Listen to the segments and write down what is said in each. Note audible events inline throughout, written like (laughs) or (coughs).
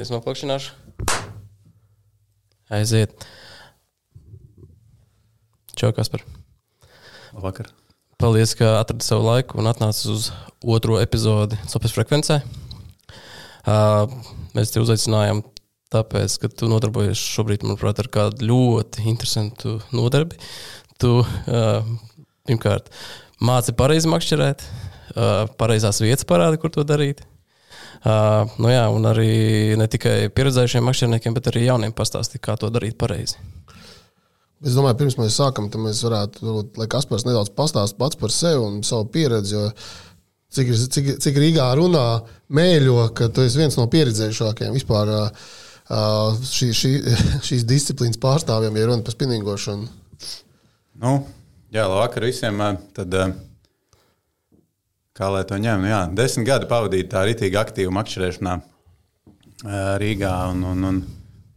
Pagaidies, noplakšināšu. Aiziet. Čau, Kaspar. Vakar. Paldies, ka atradi savu laiku un atnāci uz otro epizodi Sopes frekvencē. Uh, mēs te uzaicinājām, tāpēc, ka tu nodarbojies šobrīd, manuprāt, ar kādu ļoti interesantu nodarbi. Tu uh, pirmkārt māci pareizi makšķerēt, uh, pareizās vietas parādi, kur to darīt. Uh, nu jā, un arī ne tikai pieredzējušiem makšķerniekiem, bet arī jauniem pastāstīt, kā to darīt pareizi. Es domāju, pirms mēs sākam, tad mēs varētu, lai Kaspars nedaudz pastāst pats par sevi un savu pieredzi. Jo cik, cik, cik Rīgā runā mēļo, ka tu esi viens no pieredzējušākajiem vispār šī, šī, (laughs) šīs disciplīnas pārstāvjiem, ja runa par spinningošanu. Nu, jā, labvakar visiem. Tad, kā lai to ņem? Nu, jā, desmit gadi pavadīju tā rītīgi aktīvu makšķerēšanā Rīgā. Un, un, un,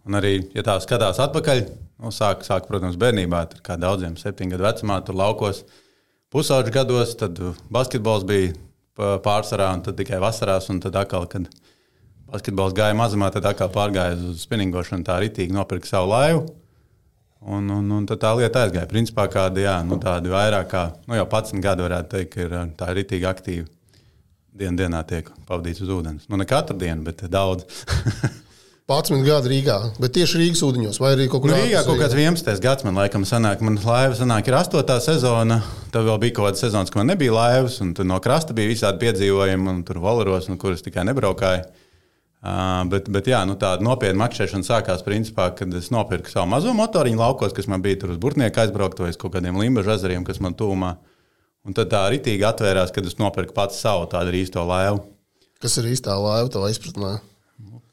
un arī, ja tā skatās atpakaļ, Nu, sāk, sāk, protams, bērnībā, tur kā daudziem septiņu gadu vecumā, tur laukos pusauģu gados, tad basketbols bija pārsvarā, un tad tikai vasarās, un tad atkal, kad basketbols gāja mazumā, tad atkal pārgāja uz spinningošanu, tā ritīgi nopirka savu laivu. Un, un, un tā lieta aizgāja. Principā kādi, jā, nu, tādi vairāk kā nu, jau 11 gadi, varētu teikt, ir tā ir ritīgi aktīvi. Dienu dienā tiek pavadīts uz ūdens. Nu, ne katru dienu, bet daudz. (laughs) 11 gadi Rīgā, bet tieši Rīgas ūdeņos, vai arī kaut kur nu, Rīgā. Kaut kāds 11. gads man laikam sanāk, man laiva sanāk, ir 8. sezona. Tad vēl bija kaut kāda sezona, kad man nebija laivas, un no krasta bija visādi piedzīvojumi, un tur valoros, un kuras tikai nebraukāju. Uh, bet, bet jā, nu, tāda nopietna makšķerēšana sākās principā, kad es nopirku savu mazo motoriņu laukos, kas man bija tur uz burtnieku aizbraukt, vai uz kaut kādiem limbažu ezeriem, kas man tūmā. Un tad tā ritīgi atvērās, kad es nopirku pats savu tādu īsto laivu. Kas ir īstā laiva tavā izpratnē?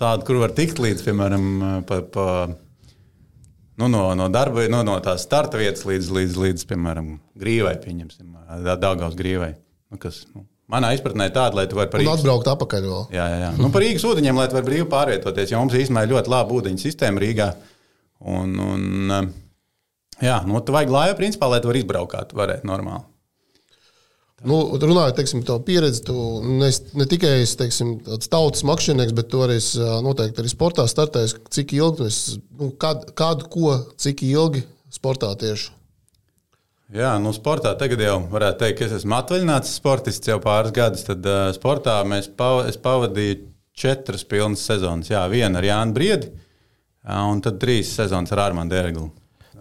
tādu, kur var tikt līdz, piemēram, pa, pa, nu, no, no darba, no, no tās starta vietas līdz, līdz, līdz piemēram, grīvai, pieņemsim, Dāngavas grīvai. Nu, kas, nu, Manā izpratnē tāda, lai tu varētu par Rīgas atbraukt atpakaļ. Vēl. Jā, jā, jā. Nu, par Rīgas ūdeņiem, lai tu varētu brīvi pārvietoties. Jo mums īstenībā ir ļoti laba ūdeņu sistēma Rīgā. Un, un, jā, nu, tu vajag laivu, principā, lai tu varētu izbraukt, varētu normāli. Nu, runājot par tavu pieredzi, tu ne, ne tikai esi teiksim, tautas makšķernieks, bet arī noteikti arī sportā startējis. Cik ilgi, nu, kādu, kādu, ko, cik ilgi sportā tieši? Jā, nu, sportā tagad jau varētu teikt, ka es esmu atvaļināts sportists jau pāris gadus. Tad uh, sportā mēs pav pavadīju četras pilnas sezonas. Jā, viena ar Jānu Briedi, uh, un tad trīs sezonas ar Armānu Dērglu.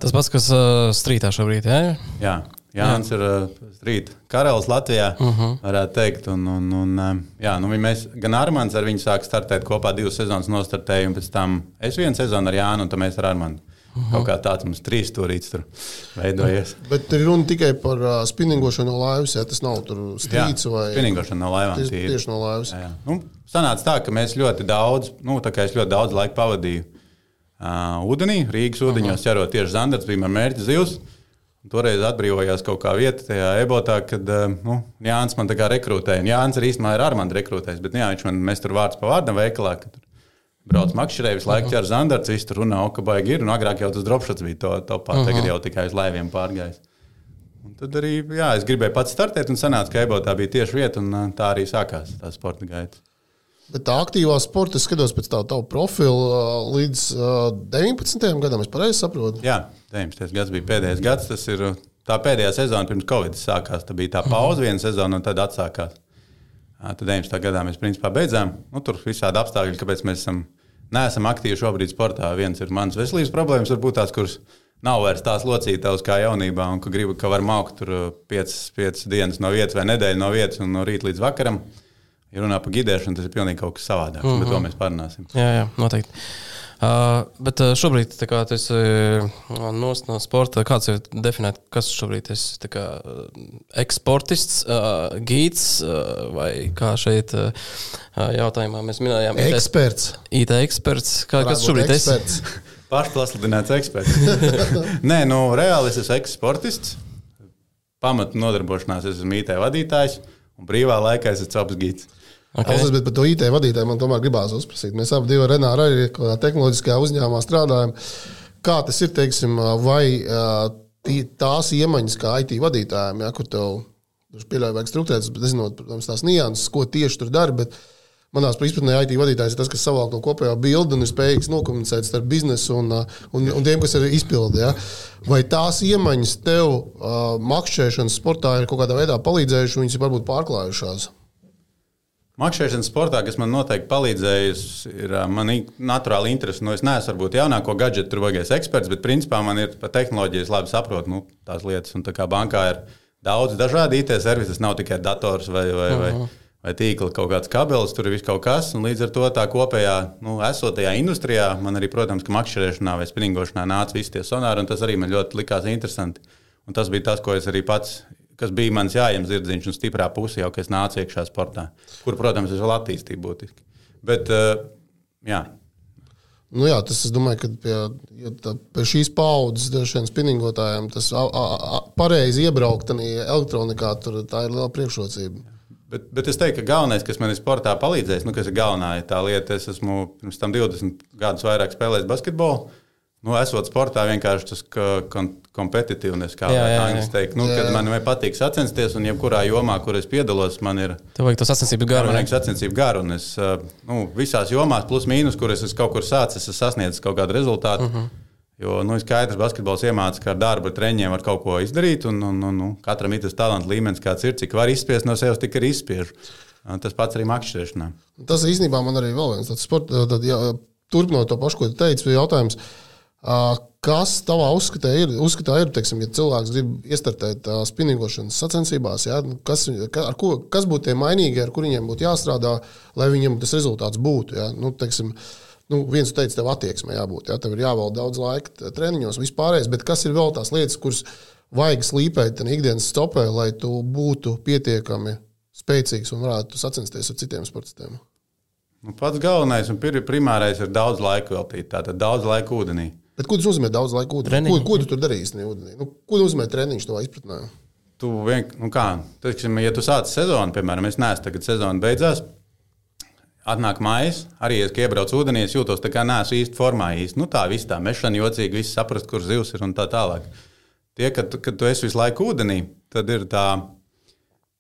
Tas pats, kas uh, strītā šobrīd, jā? Jā, Jānis jā. ir uh, strīta karalis Latvijā, uh mhm. -huh. varētu teikt. Un, un, un, uh, jā, nu, mēs, gan Armāns ar viņu sāk startēt kopā divas sezonas nostartēju, un pēc tam es vienu sezonu ar Jānu, un tad mēs ar Armānu. Uh -huh. Kaut kā tāds mums trīs stūrīts tur veidojies. Bet ir runa tikai par uh, spinningošanu no laivas, ja tas nav strīds jā, vai spinningošanu no laivām. Tieši, tieši no laivas. Jā, jā. Nu, sanāca tā, ka mēs ļoti daudz, nu, tā kā es ļoti daudz laika pavadīju uh, ūdenī, Rīgas ūdeņos, ķerot tieši zandarts, bija man mērķis zivs. Toreiz atbrīvojās kaut kā vieta tajā ebotā, kad uh, nu, Jānis man tā kā rekrutēja. Jānis arī īstenībā ir ar mani rekrutējis, bet jā, viņš man mēs tur vārds pa vārdam veikalā. Brauc makšķerē, visu laiku ķer zandarts, viss tur runā, ka baigi ir. Un agrāk jau tas dropšots bija to topā, uh -huh. tagad jau tikai uz laiviem pārgājis. Un tad arī jā, es gribēju pats startēt, un sanāca, ka ebotā bija tieši vieta, un tā arī sākās tā sporta gaita. Bet tā aktīvā sporta, es skatos pēc tā tā profila līdz uh, 19. gadam, es pareizi saprotu. Jā, 19. gads bija pēdējais gads. Tas ir tā pēdējā sezona pirms Covid sākās. Tā bija tā pauze viena sezona, un tad atsākās. Tad 19. gadā mēs principā beidzām. Nu, tur ir visādi apstākļi, kāpēc mēs esam, neesam aktīvi šobrīd sportā. Viens ir mans veselības problēmas, varbūt tās, kuras nav vairs tās locītavas kā jaunībā, un ka gribu, ka var maukt tur 5 dienas no vietas vai nedēļu no vietas un no rīta līdz vakaram. Ja runā par gidēšanu, tas ir pilnīgi kaut kas savādāks, mm -hmm. bet to mhm. mēs parunāsim. Jā, jā noteikti. Uh, bet uh, šobrīd, kā tu esi uh, no sporta, kāds ir definēt, kas šobrīd ir kā, uh, eksportists, uh, gīds uh, vai kā šeit uh, jautājumā mēs minējām? Eksperts. IT eksperts. Kā, kas šobrīd ir? Pašpasludināts eksperts. (laughs) (laughs) Nē, nu, reāli es esmu eksportists. Pamatu nodarbošanās es esmu IT vadītājs un brīvā laikā es esmu gīds. Okay. Klausies, bet par to IT vadītāju man tomēr gribās uzprasīt. Mēs abi ar Renāru arī tehnoloģiskajā uzņēmumā strādājam. Kā tas ir, teiksim, vai tās iemaņas, kā IT vadītājiem, ja, kur tev pieļauj vajag struktūrēt, bet nezinot, protams, tās nianses, ko tieši tur dara, bet manā izpratnē IT vadītājs ir tas, kas savāk to kopējo bildi un ir spējīgs nokomunicēt starp biznesu un, un, un tiem, kas ir izpildīti. Ja? Vai tās iemaņas tev uh, makšķerēšanas sportā ir kaut kādā veidā palīdzējušas, viņas ir varbūt pārklājušās? Makšķerēšanas sportā, kas man noteikti palīdzējis, ir man naturāli interese. Nu, es neesmu varbūt jaunāko gadgetu tur vajagais eksperts, bet principā man ir par tehnoloģijas labi saprotu nu, tās lietas. Un tā kā bankā ir daudz dažādu IT servisu, tas nav tikai dators vai, vai, -huh. vai, vai tīkla kaut kāds kabelis, tur ir viss kaut kas. Līdz ar to tā kopējā, nu, esotajā industrijā, man arī, protams, ka makšķerēšanā vai spinningošanā nāca visi tie sonāri, un tas arī man ļoti likās interesanti. Un tas bija tas, ko es arī pats kas bija mans jājams zirdziņš un stiprā puse, jau kad es nācu iekšā sportā, kur, protams, ir vēl attīstība būtiski. Bet, uh, jā. Nu jā, tas es domāju, ka pie, ja tā, pie šīs paudzes dažiem spinningotājiem tas a, a, a, pareizi iebraukt elektronikā, tur tā ir liela priekšrocība. Bet, bet es teiktu, ka galvenais, kas man ir sportā palīdzējis, nu, kas ir galvenā tā lieta, es esmu pirms tam 20 gadus vairāk spēlējis basketbolu. Nu, esot sportā, vienkārši tas kompetitīvs, kā angļuiski teikt. Nu, kad man patīk sacensties, un jebkurā jomā, kur es piedalos, man ir. Tev vajag to sacensību garu. Man vajag sacensību garu, un es nu, visās jomās, plus mīnus, kur es kaut kur sācis, es sasniedzu kaut kādu rezultātu. Uh mhm. -huh. Jo nu, skaidrs, ka basketbols iemācās, ka ar darbu treniņiem var kaut ko izdarīt, un, un, un, un katram ir tas talants līmenis, kāds ir, cik var izspiest no sevis, tik arī izspiež. Tas pats arī makšķerēšanā. Tas īstenībā man arī vēl viens tāds sports, tad, ja, turpinot to pašu, ko tu teici, bija jautājums. Kas tavā uzskatā ir, uzskatā ir teiksim, ja cilvēks grib iestartēt uh, spinningošanas sacensībās, ja, nu, kas, ka, ko, kas būtu tie mainīgi, ar kuriem būtu jāstrādā, lai viņam tas rezultāts būtu? Ja? Nu, teiksim, nu, viens teica, tev attieksmē jābūt, ja? tev ir jāvalda daudz laika treniņos, vispārējais, bet kas ir vēl tās lietas, kuras vajag slīpēt ikdienas stopē, lai tu būtu pietiekami spēcīgs un varētu sacensties ar citiem sportistiem? Nu, pats galvenais un primārais ir daudz laika veltīt, tātad daudz laika ūdenī. Bet ko tas nozīmē daudz laika ūdenī? Ko, ko tu tur darīsi? Nu, ko nozīmē treniņš tavā izpratnē? Tu vienkārši, nu kā, teiksim, ja tu sāc sezonu, piemēram, es neesmu tagad sezona beidzās, atnāk mājas, arī es iebraucu ūdenī, es jūtos tā kā neesmu īsti formā. Īsti. Nu, tā viss tā mešana jocīgi, viss saprast, kur zivs ir un tā tālāk. Tie, kad, kad tu esi visu laiku ūdenī, tad ir tā,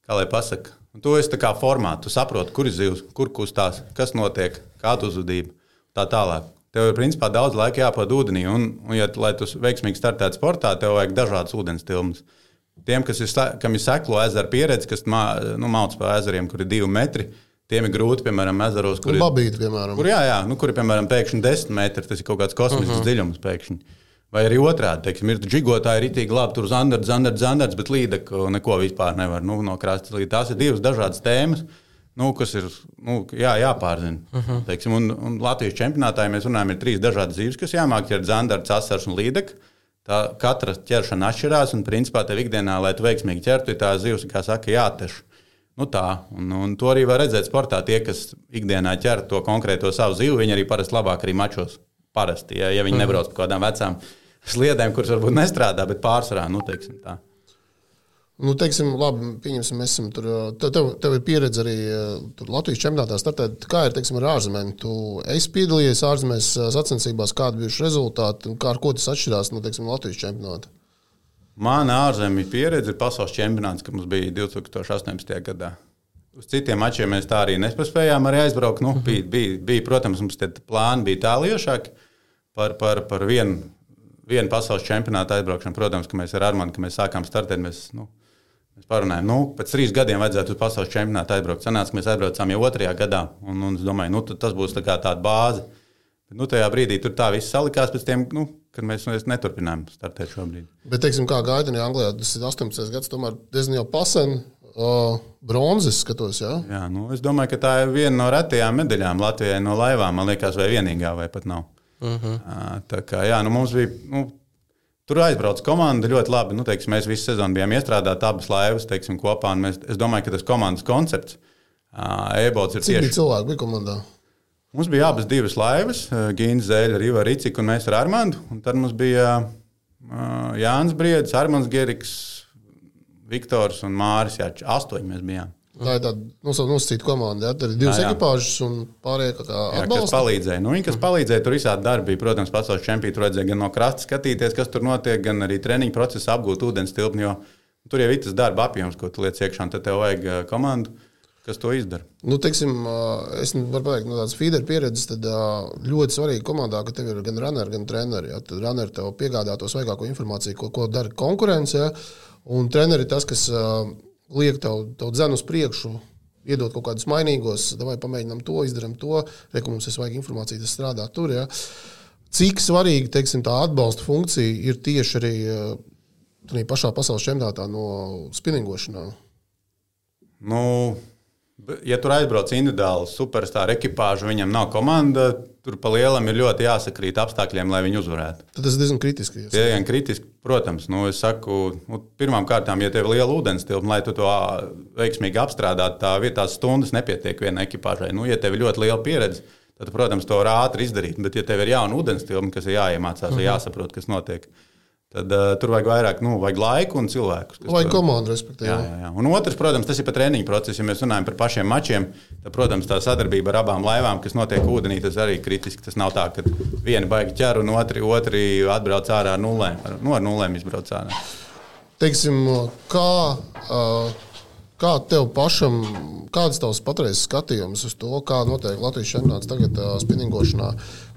kā lai pasaka, un tu esi tā kā formā, tu saproti, kur ir zivs, kur kustās, kas notiek, kāda uzvedība, tā tālāk. Tev ir principā daudz laika jāpavada ūdenī, un, un ja, lai tu veiksmīgi startētu sportā, tev vajag dažādas ūdens tilpnes. Tiem, kas ir, kam ir seklo ezeru pieredze, kas mā, nu, mauc pa ezeriem, kur ir divi metri, tiem ir grūti, piemēram, ezeros, kur ir babīti, piemēram. Kur, jā, jā, nu, kur ir, piemēram, pēkšņi desmit metri, tas ir kaut kāds kosmisks uh mhm. -huh. dziļums pēkšņi. Vai arī otrādi, teiksim, ir džigotāji, ir itī labi, tur zandards, zandards, zandards, bet līdeka neko vispār nevar nu, no krasta līdz. Tās ir divas dažādas tēmas. Uh, nu, kas ir nu, jā, jāpārzina. Uh mhm. -huh. Teiksim, un, un Latvijas čempionātā, ja mēs runājam, ir trīs dažādas zīves, kas jāmāk, ir zandarts, asars un līdeka. Tā katra ķeršana atšķirās, un principā tev ikdienā, lai tu veiksmīgi ķertu, ir tā zivs, kā saka, jāteš. Nu tā, un, un to arī var redzēt sportā. Tie, kas ikdienā ķer to konkrēto savu zivu, viņi arī parasti labāk arī mačos. Parasti, ja, ja viņi mm. nebrauc pa kādām vecām sliedēm, kuras varbūt nestrādā, bet pārsvarā, nu, teiksim tā. Nu, teiksim, labi, pieņemsim, mēs esam tur. Tev, tev ir pieredze arī Latvijas čempionātā startēt. Kā ir teiksim, ar ārzemēm? Tu esi piedalījies ārzemēs sacensībās, kādi bija rezultāti un kā ar ko tas atšķirās no teiksim, Latvijas čempionāta? Mana ārzemju pieredze ir pasaules čempionāts, kas mums bija 2018. gadā. Uz citiem mačiem mēs tā arī nespējām arī aizbraukt. Nu, bija, bija, bija, protams, mums tie plāni bija tāliešāki par, par, par vienu, vienu pasaules čempionātu aizbraukšanu. Protams, ka mēs ar Armānu, kad mēs sākām startēt, mēs nu, Mēs parunājām, nu, pēc trīs gadiem vajadzētu uz pasaules čempionātu aizbraukt. Sanāca, mēs aizbraucām jau otrajā gadā, un, un es domāju, nu, tas būs tā tāda bāze. Bet, nu, tajā brīdī tur tā viss salikās pēc tiem, nu, kad mēs nu, neturpinājām startēt šobrīd. Bet, teiksim, kā Gaidinē, Anglijā, tas ir 18 gads, tomēr diezgan jau pasen. Uh, bronzas skatos, jā. jā nu, es domāju, ka tā ir viena no retajām medaļām Latvijai no laivām. Man liekas, vai vienīgā, vai pat nav. Uh -huh. Tā kā jā, nu, mums bija nu, Tur aizbrauca komanda ļoti labi. Nu, teiksim, mēs visu sezonu bijām iestrādāti abas laivas teiksim, kopā. Mēs, es domāju, ka tas komandas koncepts, e-bots ir Cik tieši. Cik cilvēki bija komandā? Mums bija abas divas laivas, Gīna Zēļa, Riva Rīcika un mēs ar Armānu. Tad mums bija Jānis Briedis, Armāns Geriks, Viktors un Māris. Jā, astoņi mēs bijām. Tā ir tāda nosacīta komanda. Ja? Tur ir divas ekipāžas un pārējie kā atbalsta. Kas palīdzēja? Nu, viņi, kas palīdzēja, tur visādi darbi. Protams, pasaules čempioni tur vajadzēja gan no krasta skatīties, kas tur notiek, gan arī treniņu procesā apgūt ūdens tilpni. Jo tur jau ir tas darba apjoms, ko tu liec iekšā, un tad tev vajag komandu. kas to izdara. Nu, teiksim, es varu pateikt, no tādas feeder pieredzes, tad ļoti svarīgi komandā, ka tev ir gan runneri, gan treneri. Ja? Tad runneri tev piegādā to svaigāko informāciju, ko, ko dara konkurence. Ja? Un treneri tas, kas liek tev, tev dzenu uz priekšu. Iedot kaut kādus mainīgos, vai pamēģinām to, izdarām to, reku mums ir svaiga informācija, tas strādā tur. Ja? Cik svarīga teiksim, tā atbalsta funkcija ir tieši arī tajā pašā pasaules čempionātā no spinningošanā? Nu, be- ja tur aizbrauc individuāli superstarra ekipāža, viņam nav komanda, tur pa lielam ir ļoti jāsakrīt apstākļiem, lai viņi uzvarētu. Tad tas ir diezgan kritiski. Tie ir kritiski, protams. Nu, es saku, nu, pirmām kārtām, ja tev ir liela ūdens tilpa, lai tu to veiksmīgi apstrādātu, tā vietās stundas nepietiek vienai ekipāžai. Nu, ja tev ir ļoti liela pieredze, tad, protams, to var ātri izdarīt. Bet, ja tev ir jauna ūdens tilpa, kas ir jāiemācās, -huh. jāsaprot, kas notiek, tad uh, tur vajag vairāk, nu, vajag laiku un cilvēkus. kas Vai to- komandu, respektīvi. Jā, jā, jā. Un otrs, protams, tas ir par treniņu procesu. Ja mēs runājam par pašiem mačiem, tad, protams, tā sadarbība ar abām laivām, kas notiek ūdenī, tas arī ir kritiski. Tas nav tā, ka viena baigi ķer un otri, otri atbrauc ārā ar nulēm. Ar, nu, ar nulēm izbrauc ārā. Teiksim, kā, ā, kā tev pašam, kāds tavs patreizes skatījums uz to, kā notiek Latvijas čempionāts tagad ā, spinningošanā,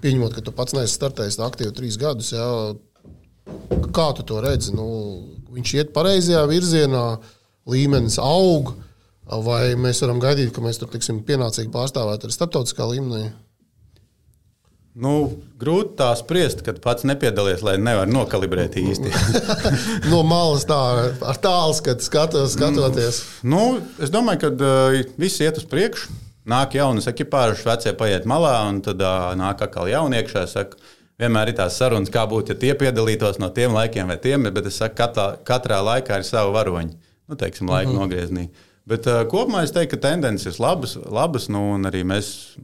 pieņemot, ka tu pats neesi startējis aktīvi trīs gadus. Jā, kā tu to redzi? Nu, viņš iet pareizajā virzienā, līmenis aug, vai mēs varam gaidīt, ka mēs tur tiksim pienācīgi pārstāvēt arī starptautiskā līmenī? Nu, grūti tā spriest, kad pats nepiedalījies, lai nevar nokalibrēt īsti. (laughs) (laughs) No malas tā, ar tālu skatu, skatu, skatoties. nu, es domāju, ka uh, viss iet uz priekšu. Nāk jaunas ekipāžas, vecie paiet malā, un tad uh, nāk atkal jauniekšā. Saka, vienmēr ir tās sarunas, kā būtu, ja tie piedalītos no tiem laikiem vai tiem, bet es saku, katrā, katrā laikā ir sava varoņa. Nu, teiksim, laika mm -hmm. nogriezienī. Bet uh, kopumā es teiktu, ka tendences ir labas, labas nu, un arī mēs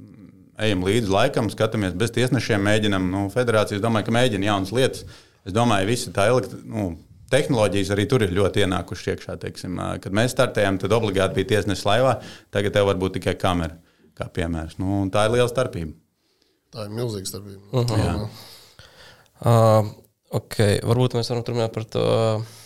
ejam līdzi laikam, skatāmies bez tiesnešiem, mēģinam. Nu, federācijas domāju, ka mēģina jaunas lietas. Es domāju, ka visi tā elekt, nu, tehnoloģijas arī tur ir ļoti ienākušas iekšā. Teiksim. Kad mēs startējām, tad obligāti bija tiesnesis laivā, tagad tev var būt tikai kamera. Kā piemērs. Nu, tā ir liela starpība. Tā ir milzīga starpība. Mhm. Uh -huh. Uh, okay. Varbūt mēs varam turpināt par to uh,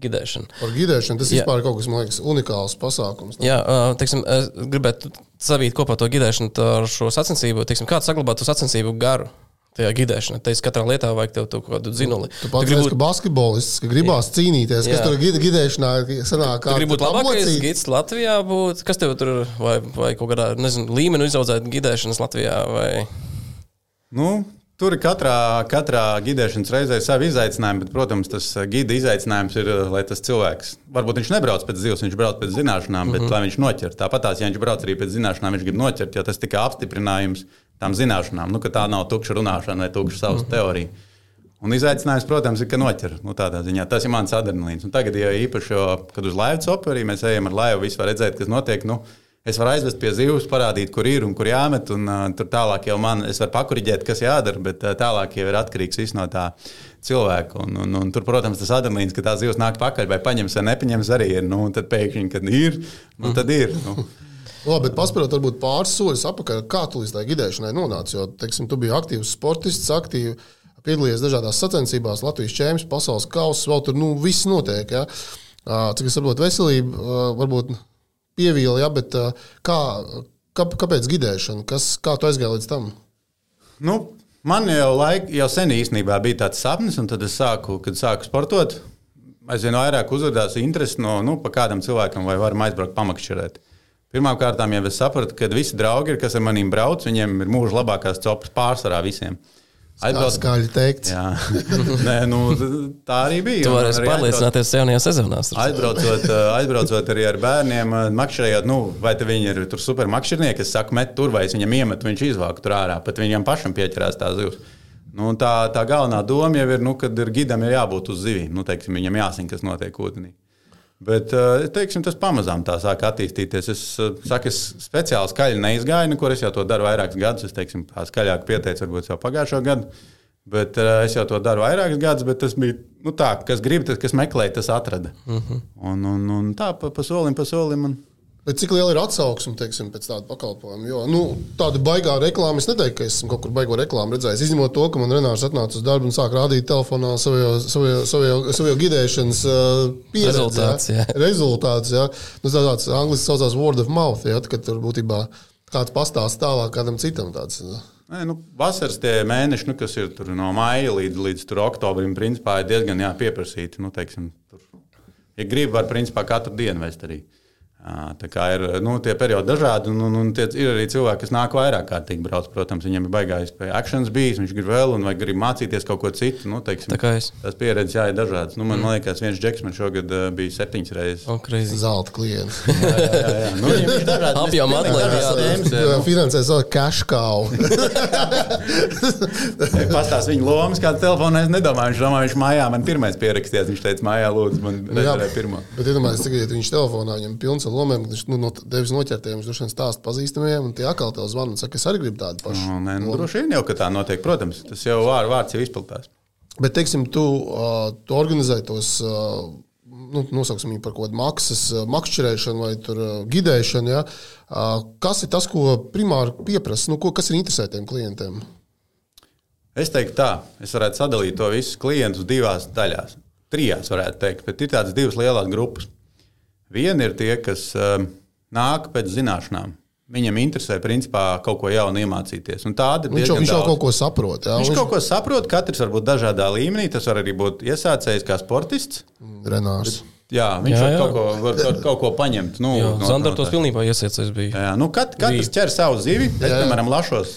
gidēšanu. Par gidēšanu tas Jā. vispār ir kaut kas, man liekas, unikāls pasākums. Jā, uh, teiksim, es gribētu savīt kopā to gidēšanu ar šo sacensību. Teiksim, kā saglabāt to sacensību garu? Tajā gidēšanā. Teiks, katrā lietā vajag tev to kaut kādu zinuli. Tu pats gribi būt basketbolists, ka gribās cīnīties. Kas Jā. tur gid- gidēšanā sanāk? Tu gribi būt labākais gids Latvijā, būt, kas tev tur vai, vai kaut kādā nezinu, līmenī izaudzēt gidēšanas Latvijā? Vai... Nu, tur ir katrā, katrā gidēšanas reizē savi izaicinājumi, bet, protams, tas uh, gida izaicinājums ir, uh, lai tas cilvēks, varbūt viņš nebrauc pēc zivs, viņš brauc pēc zināšanām, bet mm -hmm. lai viņš noķer. Tāpat tās, ja viņš brauc arī pēc zināšanām, viņš grib noķert, jo tas tikai apstiprinājums tām zināšanām, nu, ka tā nav tukša runāšana vai tukša savas mm. -hmm. teorija. Un izaicinājums, protams, ir, ka noķer. Nu, ziņā tas ir mans adrenalīns. Un tagad, ja īpaši, jo, kad uz laivas operī mēs ejam ar laivu, viss var redzēt, kas notiek. Nu, Es varu aizvest pie zivs, parādīt, kur ir un kur jāmet. Un, uh, tur tālāk jau man, es varu pakuriģēt, kas jādara, bet uh, tālāk jau ir atkarīgs viss no tā cilvēka. Un, un, un tur, protams, tas adrenalīns, ka tā zivs nāk pakaļ, vai paņems vai nepaņems, arī ir. Nu, un tad pēkšņi, kad ir, nu, tad ir. Nu. (laughs) Labi, bet paspērot varbūt pāris soļus atpakaļ, kā tu līdz tai gidēšanai nonāci. Jo, teiksim, tu biji aktīvs sportists, aktīvi piedalījies dažādās sacensībās, Latvijas čempions, pasaules kausa, vēl tur nu, viss notiek. Ja? Cik es saprotu, veselība varbūt pievīla, ja, bet ā, kā, kā, kāpēc gidēšana? Kas, kā tu aizgāji līdz tam? Nu, man jau, laik, jau sen īstenībā bija tāds sapnis, un tad es sāku, kad sāku sportot. Aizvien vairāk uzrādījās interesi no nu, kādam cilvēkam, vai varam aizbraukt pamakšķerēt. Pirmkārt, jau es sapratu, ka visi draugi, kas ar maniem brauc, viņiem ir mūža labākās copas pārsvarā visiem. Tā skaļi teikt. Jā, (laughs) Nē, nu, tā arī bija. Varēsi arī pārliecināties jaunajā sezonā. Aizbraucot, aizbraucot arī ar bērniem, makšķerējot, nu, vai te viņi ir tur supermakšķernieki, es saku, met tur, vai es viņam iemetu, viņš izvāk tur ārā, pat viņam pašam pieķerās tā zivs. Nu, un tā, tā galvenā doma jau ir, nu, kad ir gidam ir jābūt uz zivīm. Nu, teiksim, viņam jāsina, kas notiek ūdenī. Bet eh, teiksim, tas pamazām tā sāk attīstīties. Es eh, saku, es speciāli skaļi neizgāju, nekur es jau to daru vairākus gadus. Es teiksim, skaļāk pieteicu, varbūt jau pagājušo gadu. Bet uh, es jau to daru vairākus gadus, bet tas bija nu, tā, kas grib, tas, kas meklē, tas atrada. Uh -huh. un, un, un tā pa, pa solim, pa solim. Man... Bet cik liela ir atsauksme teiksim, pēc tāda pakalpojuma? Jo nu, tāda baigā reklāma, es neteiktu, ka esmu kaut kur baigo reklāmu redzējis. Izņemot to, ka man Renārs atnāca uz darbu un sāk rādīt telefonā savu gidēšanas uh, pieredzi. Rezultāts, jā. Rezultāts, jā. Nu, tā tāds angliski saucās word of mouth, jā, kad tur būtībā kāds pastāsta tālāk kādam citam. Tāds, Nē, nu, vasaras tie mēneši, nu, kas ir tur, no maija līdz, līdz tur, oktobrim, principā, ir diezgan jā, pieprasīti. Nu, teiksim, tur, ja gribi, var principā katru dienu vest arī. Tā kā ir nu, tie periodi dažādi, un, un, un tie, ir arī cilvēki, kas nāk vairāk kārtīgi brauc. Protams, viņam ir baigājis pie akcijas bijis, viņš grib vēl, un grib mācīties kaut ko citu. Nu, teiksim, tās pieredzes jā, ir dažādas. Nu, man, mm. man liekas, viens džeks man šogad bija septiņas reizes. Oh. Zelta klients. Nu, tēmas, jā, nu. Finansē savu cow. Pastāst viņa lomas, kāda telefonā es nedomāju. Viņš domā, viņš mājā man pirmais pierakstījās. Viņš teica, mājā lūdzu, man Jā, redzēja pirmo. bet iedomājieties, ja viņš telefonā viņam pilns ar lomiem, viņš nu, no devis noķertiem, viņš droši vien stāsta pazīstamiem, un tie atkal tev zvana un saka, es arī gribu tādu pašu. Nu, nē, nu, droši vien jau, ka tā notiek. Protams, tas jau vār, vārds jau izplatās. Bet, teiksim, tu, uh, tu organizē tos, uh, nu, nosauksim viņu par kaut kādu maksas, makšķerēšanu vai tur, gidēšanu. Ja? Kas ir tas, ko primāri pieprasa? Nu, ko, kas ir interesē tiem klientiem? Es teiktu, tā, es varētu sadalīt to visu klientus divās daļās. Trijās varētu teikt, bet ir tādas divas lielas grupas. Viena ir tie, kas um, nāk pēc zināšanām. Viņam interesē, principā, kaut ko jaunu iemācīties. Un tāda ir Viņš jau, viņš jau kaut ko saprot. Ja? Viņš kaut ko saprot, katrs var būt dažādā līmenī. Tas var arī būt iesācējis kā sportists. Renārs. Jā, viņš Jā, jā, jā. var, kaut ko, var, var kaut ko paņemt. Nu, Jā, no- Zandar no tos tā. pilnībā iesiecies bija. Jā, nu kat, katrs ķer savu zivi. Es, Jā, jā. piemēram, lašos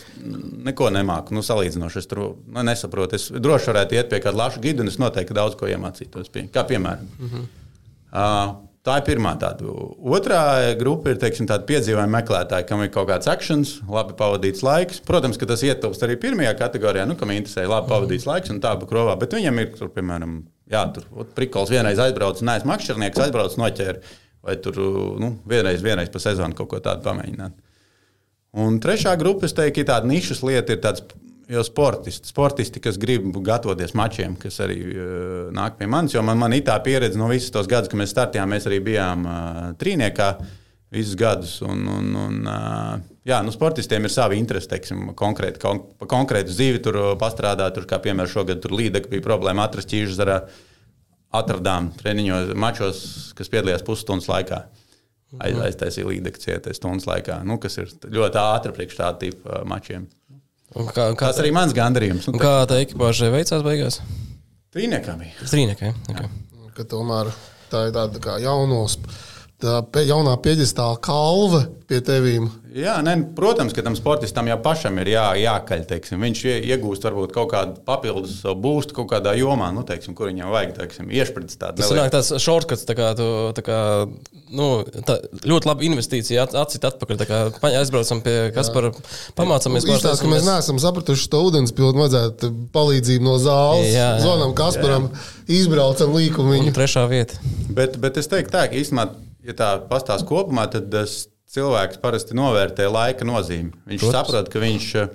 neko nemāku. Nu, salīdzinoši es tur nu, nesaprotu. Es droši varētu iet pie kāda laša gida, un es noteikti daudz ko iemācītos. Pie, kā piemēram. Mm -hmm. uh, tā ir pirmā tāda. Otrā grupa ir teiksim, tāda piedzīvojuma meklētāja, kam ir kaut kāds akcents, labi pavadīts laiks. Protams, ka tas ietilpst arī pirmajā kategorijā, nu, kam interesē labi pavadīts laiks un tā pa krovā. Bet viņam ir, tur, piemēram, jā, tur prikols vienreiz aizbraucis, neesmu makšķernieks, aizbraucis noķēri. Vai tur nu, vienreiz, vienreiz pa sezonu kaut ko tādu pamēģināt. Un trešā grupa, es teiktu, ir tāda nišas lieta, ir tāds jau sportisti, sportisti, kas grib gatavoties mačiem, kas arī uh, nāk pie manis. Jo man, man ir tā pieredze no visas tos gadus, kad mēs startējām, mēs arī bijām uh, trīniekā visus gadus. Un, un, un, uh, jā, nu, sportistiem ir savi interesi, teiksim, konkrēti, kon, konkrētu dzīvi tur pastrādāt. Tur, kā piemēram, šogad tur līdeka bija problēma atrast ķīžu zarā. Atradām treniņos, mačos, kas piedalījās pusstundas laikā. Aiz, aiztaisīja līdzeku cietais stundas laikā, nu, kas ir ļoti ātri priekš tāda tipa mačiem. Un Kā, kā, Tas arī mans gandarījums. un Nu, kā tā ekipāžai veicās beigās? Trīniekā bija. Strīniekai. Okay. ka tomēr tā ir tāda kā jaunos, tā jaunā pieģistāla kalve pie tevīm. Jā, ne, protams, ka tam sportistam jau pašam ir jā, jākaļ. Teiksim. Viņš ie- iegūst varbūt kaut kādu papildus savu būstu kaut kādā jomā, nu, teiksim, kur viņam vajag tādu. Tas ir tāds shortcuts, tā kā, tu, tā kā nu, tā, ļoti laba investīcija. at- Atcīt atpakaļ. tā kā Aizbraucam pie Kaspara, pamācāmies. Izstāsta, ka mēs neesam sapratuši to ūdens pilnu, vajadzētu palīdzību no zāles. Jā, jā. Zvanām Kasparam, izbraucam līkumu trešā vieta. Bet, bet es teiktu, tā, ka īstenībā, ja tā pastāsta kopumā, tad tas cilvēks parasti novērtē laika nozīmi. Viņš Protams. saprot, ka viņš eh,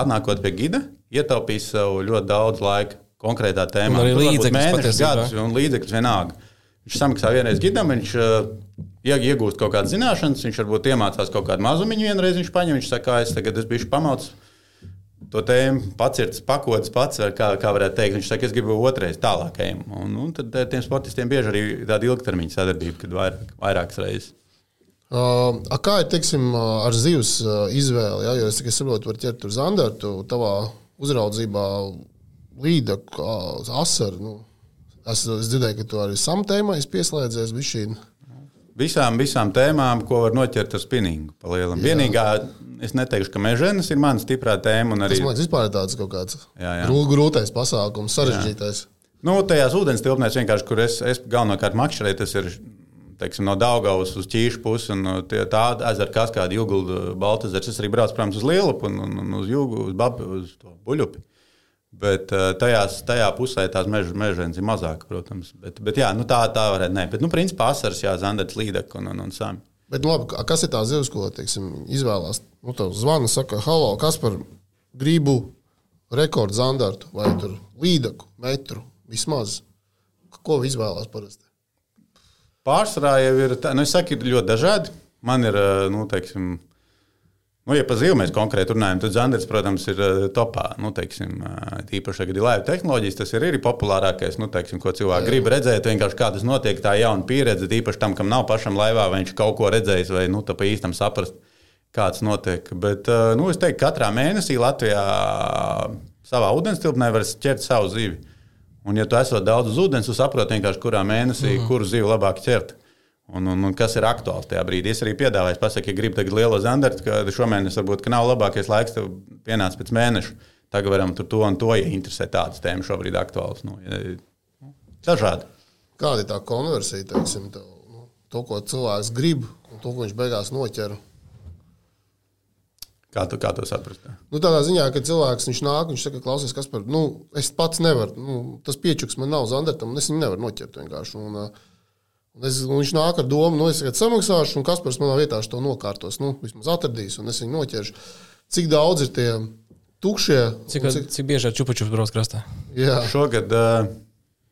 atnākot pie gida, ietaupīs sev ļoti daudz laika konkrētā tēmā. Arī līdzekļus mēnešus, gadus un līdzekļus vienalga. Viņš samaksā vienreiz gidam, viņš eh, ie- iegūst kaut kādas zināšanas, viņš varbūt iemācās kaut kādu mazumiņu, vienreiz viņš paņem, viņš saka, "Ā, es tagad es biju pamauts. To tēmu pats ir pakots, pats, kā, kā varētu teikt. Viņš saka, es gribu otrais tālāk ejam. Un, un tad eh, tiem sportistiem bieži arī tāda ilgtermiņa sadarbība, kad vairāk, vairākas reizes. Uh, kā ir teiksim, ar zivs izvēli? Ja? Jo es tikai saprotu, var ķert tur zandartu, tavā uzraudzībā līda, asaru. Nu. Es, es dzirdēju, ka tu arī samtēmā esi pieslēdzies bišķīn. Visām, visām tēmām, ko var noķert ar spinningu. Vienīgā, es neteikšu, ka mežģīnas ir mana stiprā tēma. Arī, Tas man vispār ir tāds kaut kāds Jā, jā. grū- grūtais pasākums, sarežģītais. nu, tajās ūdens tilpnēs vienkārši, kur es, es galvenokārt makšķerēju, tas ir teiksim, no Daugavas uz Ķīšu pusi. un, uh, tie- Tā ezera kaskāda, Jūgulda, Baltazars. Es arī braucu, protams, uz Lielupu un, un, un uz Jūgu, uz, Bab, uz Buļupi. Bet uh, tajās, tajā pusē tās meža mežģīnas ir mazāk, protams. Bet, bet jā, nu tā, tā varētu būt. Bet, nu, principā, asaras, jā, zandats, līdek un, un, un sami. Bet, labi, kas ir tā zivs, ko teiksim, izvēlās? Nu, tev zvana, saka, halo, kas par gribu rekordu zandartu vai tur līdaku, metru vismaz. Ko izvēlās parasti? Pārsvarā jau ir, tā, nu, es saku, ir ļoti dažādi. man ir, uh, nu, teiksim, Nu, ja par zīmēm mēs konkrēti runājam, tad Zanders, protams, ir uh, topā. Nu, teiksim, uh, tīpaši, kad ir laiva tehnoloģijas, tas ir arī populārākais, nu, teiksim, ko cilvēki grib redzēt. Vienkārši kā tas notiek, tā jauna pieredze, tīpaši tam, kam nav pašam laivā, vai viņš kaut ko redzējis, vai nu, tā pa īstam saprast, kāds notiek. Bet, uh, nu, es teiktu, ka katrā mēnesī Latvijā savā ūdenstilpnē var ķert savu zivi. Un, ja tu esi daudz uz ūdens, tu saproti vienkārši, kurā mēnesī, mm. kuru zivu labāk ķert. Un, un, un kas ir aktuāls tajā brīdī? Es arī piedāvāju, pasaku, ja gribi tagad lielo zandartu, ka šomēnes varbūt nav labākais laiks, tev pienāca pēc mēneša. Tagad varam tur to un to, ja interesē tādas tēmas šobrīd aktuālas. Nu, ja, dažādi. Kāda ir tā konversija, teiksim, tev, nu, to, ko cilvēks grib, un to, ko viņš beigās noķer? Kā tu, kā tu saprast? Nu, tādā ziņā, ka cilvēks nāk, viņš saka, klausies, kas par, nu, es pats nevaru, nu, tas piečuks man nav zandartam, un es viņu nevaru noķert vienkārši. Un, uh, es, un viņš nāk ar domu, nu, es tagad samaksāšu, un Kaspars manā vietā to nokārtos. Nu, vismaz atradīs, un es viņu noķeršu. Cik daudz ir tie tukšie? Cik, cik... cik bieži ar čupaču brauc krastā? Jā. Šogad uh,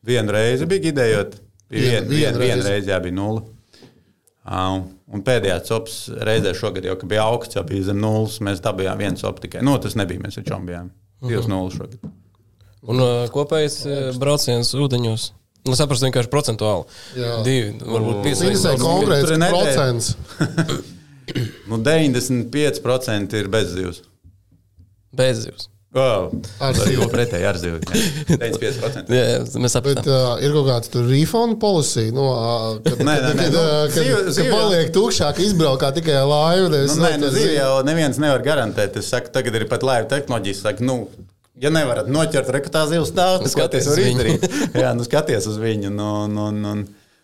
vienu reizi bija idejot. Bija vien, vien, vien, vien reizi jā, bija nulle. Uh, un pēdējā cops reizē šogad jau bija augsts, jau bija zem nulles. Mēs dabījām vienu copu tikai. Nu, tas nebija, mēs ar čom bijām. Divas uh -huh. nulles šogad. Un uh, kopējais brauciens ūdeņos? Nu, saprast vienkārši procentuāli. Jā. Divi, varbūt (coughs) pieci. Tas ir konkrēts procents. nu, 95% ir bezdzīvs. Bezdzīvs. Oh, ar zīvu pretēji, ar zīvu. (laughs) 95%. jā, jā, mēs saprotam. Bet uh, ir kaut tur refund policy, no, uh, kad, nē, nē, nē, kad, nu, kad, zīvu, kad zīvu, paliek tukšā, ka izbraukā tikai laiva. Nu, nē, nu, zīvi jau neviens nevar garantēt. Es saku, tagad ir pat laiva tehnoloģijas. Saku, nu, Ja nevarat noķert rekrutā zivs stāstu, tad skaties uz viņu. (laughs) Jā, nu skaties uz viņu. Nu, nu, nu,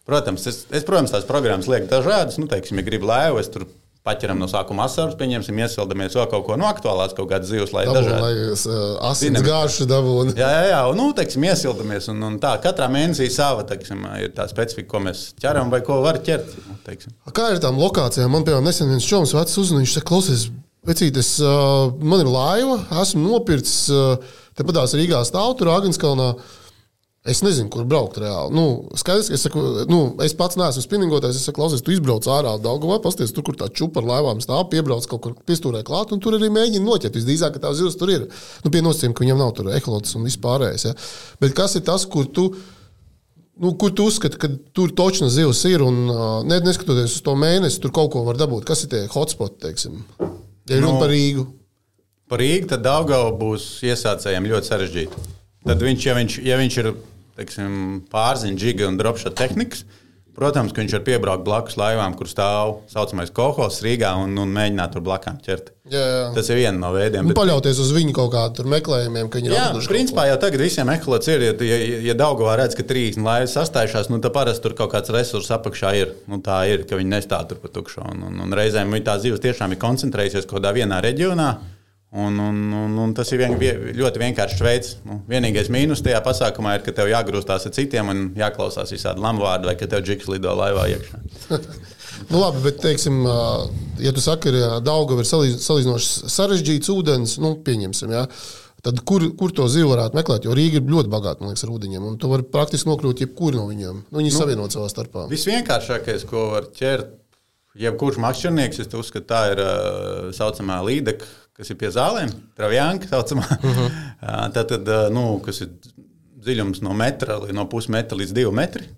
protams, es, es, protams, tās programmas lieku dažādas. Nu, teiksim, ja gribu lēvu, es tur paķeram no sākuma asaras, pieņemsim, iesildamies vēl kaut ko no aktuālās, kaut kādas zivs, lai dažādi. Lai uh, asins gāšu dabūtu. Jā, jā, jā, un, nu, teiksim, iesildamies. Un, un tā, katrā mēnesī sava, teiksim, ir tā specifika, ko mēs ķeram vai ko var ķert. Nu, teiksim. Kā ir tām lokācijām? Man, piemēram, nesen viens čoms vecs uzmanīgs, viņš saka, klausies, vecītes, uh, man ir laiva, esmu nopircis. Uh, Tepat Rīgā stāv tur Agenskalnā. Es nezinu, kur braukt reāli. Nu, skaidrs, es, saku, nu, es pats neesmu spinningotais. Es saku, klausies, tu izbrauc ārā Daugavā, pasties tur, kur tā čupa ar laivām stāv, piebrauc kaut kur piestūrē klāt, un tur arī mēģina noķert. Visdrīzāk, ka tā zivs tur ir. Nu, pie nosacījuma, ka viņam nav tur eholots un vispārējais. Ja. Bet kas ir tas, kur tu. Nu, kur tu uzskati, ka tur točna zivs ir un ne, neskatoties uz to mēnesi, tur kaut ko var dabūt? Kas ir tie hotspoti, teiksim? Ja runa no. par Rīgu. Par Rīgu tad Daugava būs iesācējiem ļoti sarežģīta. Tad viņš, ja viņš, ja viņš ir teiksim, pārziņš, giga un dropshot tehnikas, protams, ka viņš var piebraukt blakus laivām, kur stāv tā saucamais kohos Rīgā un, un mēģināt tur blakām ķert. Jā, jā. Tas ir viens no veidiem. Nu, bet... Paļauties uz viņu kaut kādiem meklējumiem, ka viņi ir atraduši. Principā jau tagad visiem ekolots ir, ja, ja, ja Daugavā redz, ka 30 laivas sastājušās, nu, tad parasti tur kaut kāds resurs apakšā ir. Nu, tā ir, ka viņi nestāv tur pa tukšu. Un, un, un reizēm tā zivs tiešām ir koncentrējusies kaut kādā vienā reģionā. Un, un, un, un tas ir vien, ļoti vienkāršs veids. Nu, vienīgais mīnus tajā pasākumā ir, ka tev jāgrūstās ar citiem un jāklausās visādi lamuvārdi, vai ka tev džiks lido laivā iekšā. (laughs) nu, labi, bet, teiksim, ja tu saki, ka Daugava ir salīdzinoši sarežģīts ūdens, nu, pieņemsim, jā. Tad kur, kur to zivu varētu meklēt? Jo Rīga ir ļoti bagāta liekas, ar ūdeņiem. Un tu vari praktiski nokļūt jebkur no viņiem. Nu, viņi nu, savienot savā starpā. Visvienkāršākais, ko var ķert, jebkurš makšķernieks, es uzskatu, tā ir tā saucamā līdeka kas ir pie zālēm, travjānka saucamā. (laughs) Uh -huh. Tad, tad nu, kas ir dziļums no metra, no pusmetra līdz diviem metriem,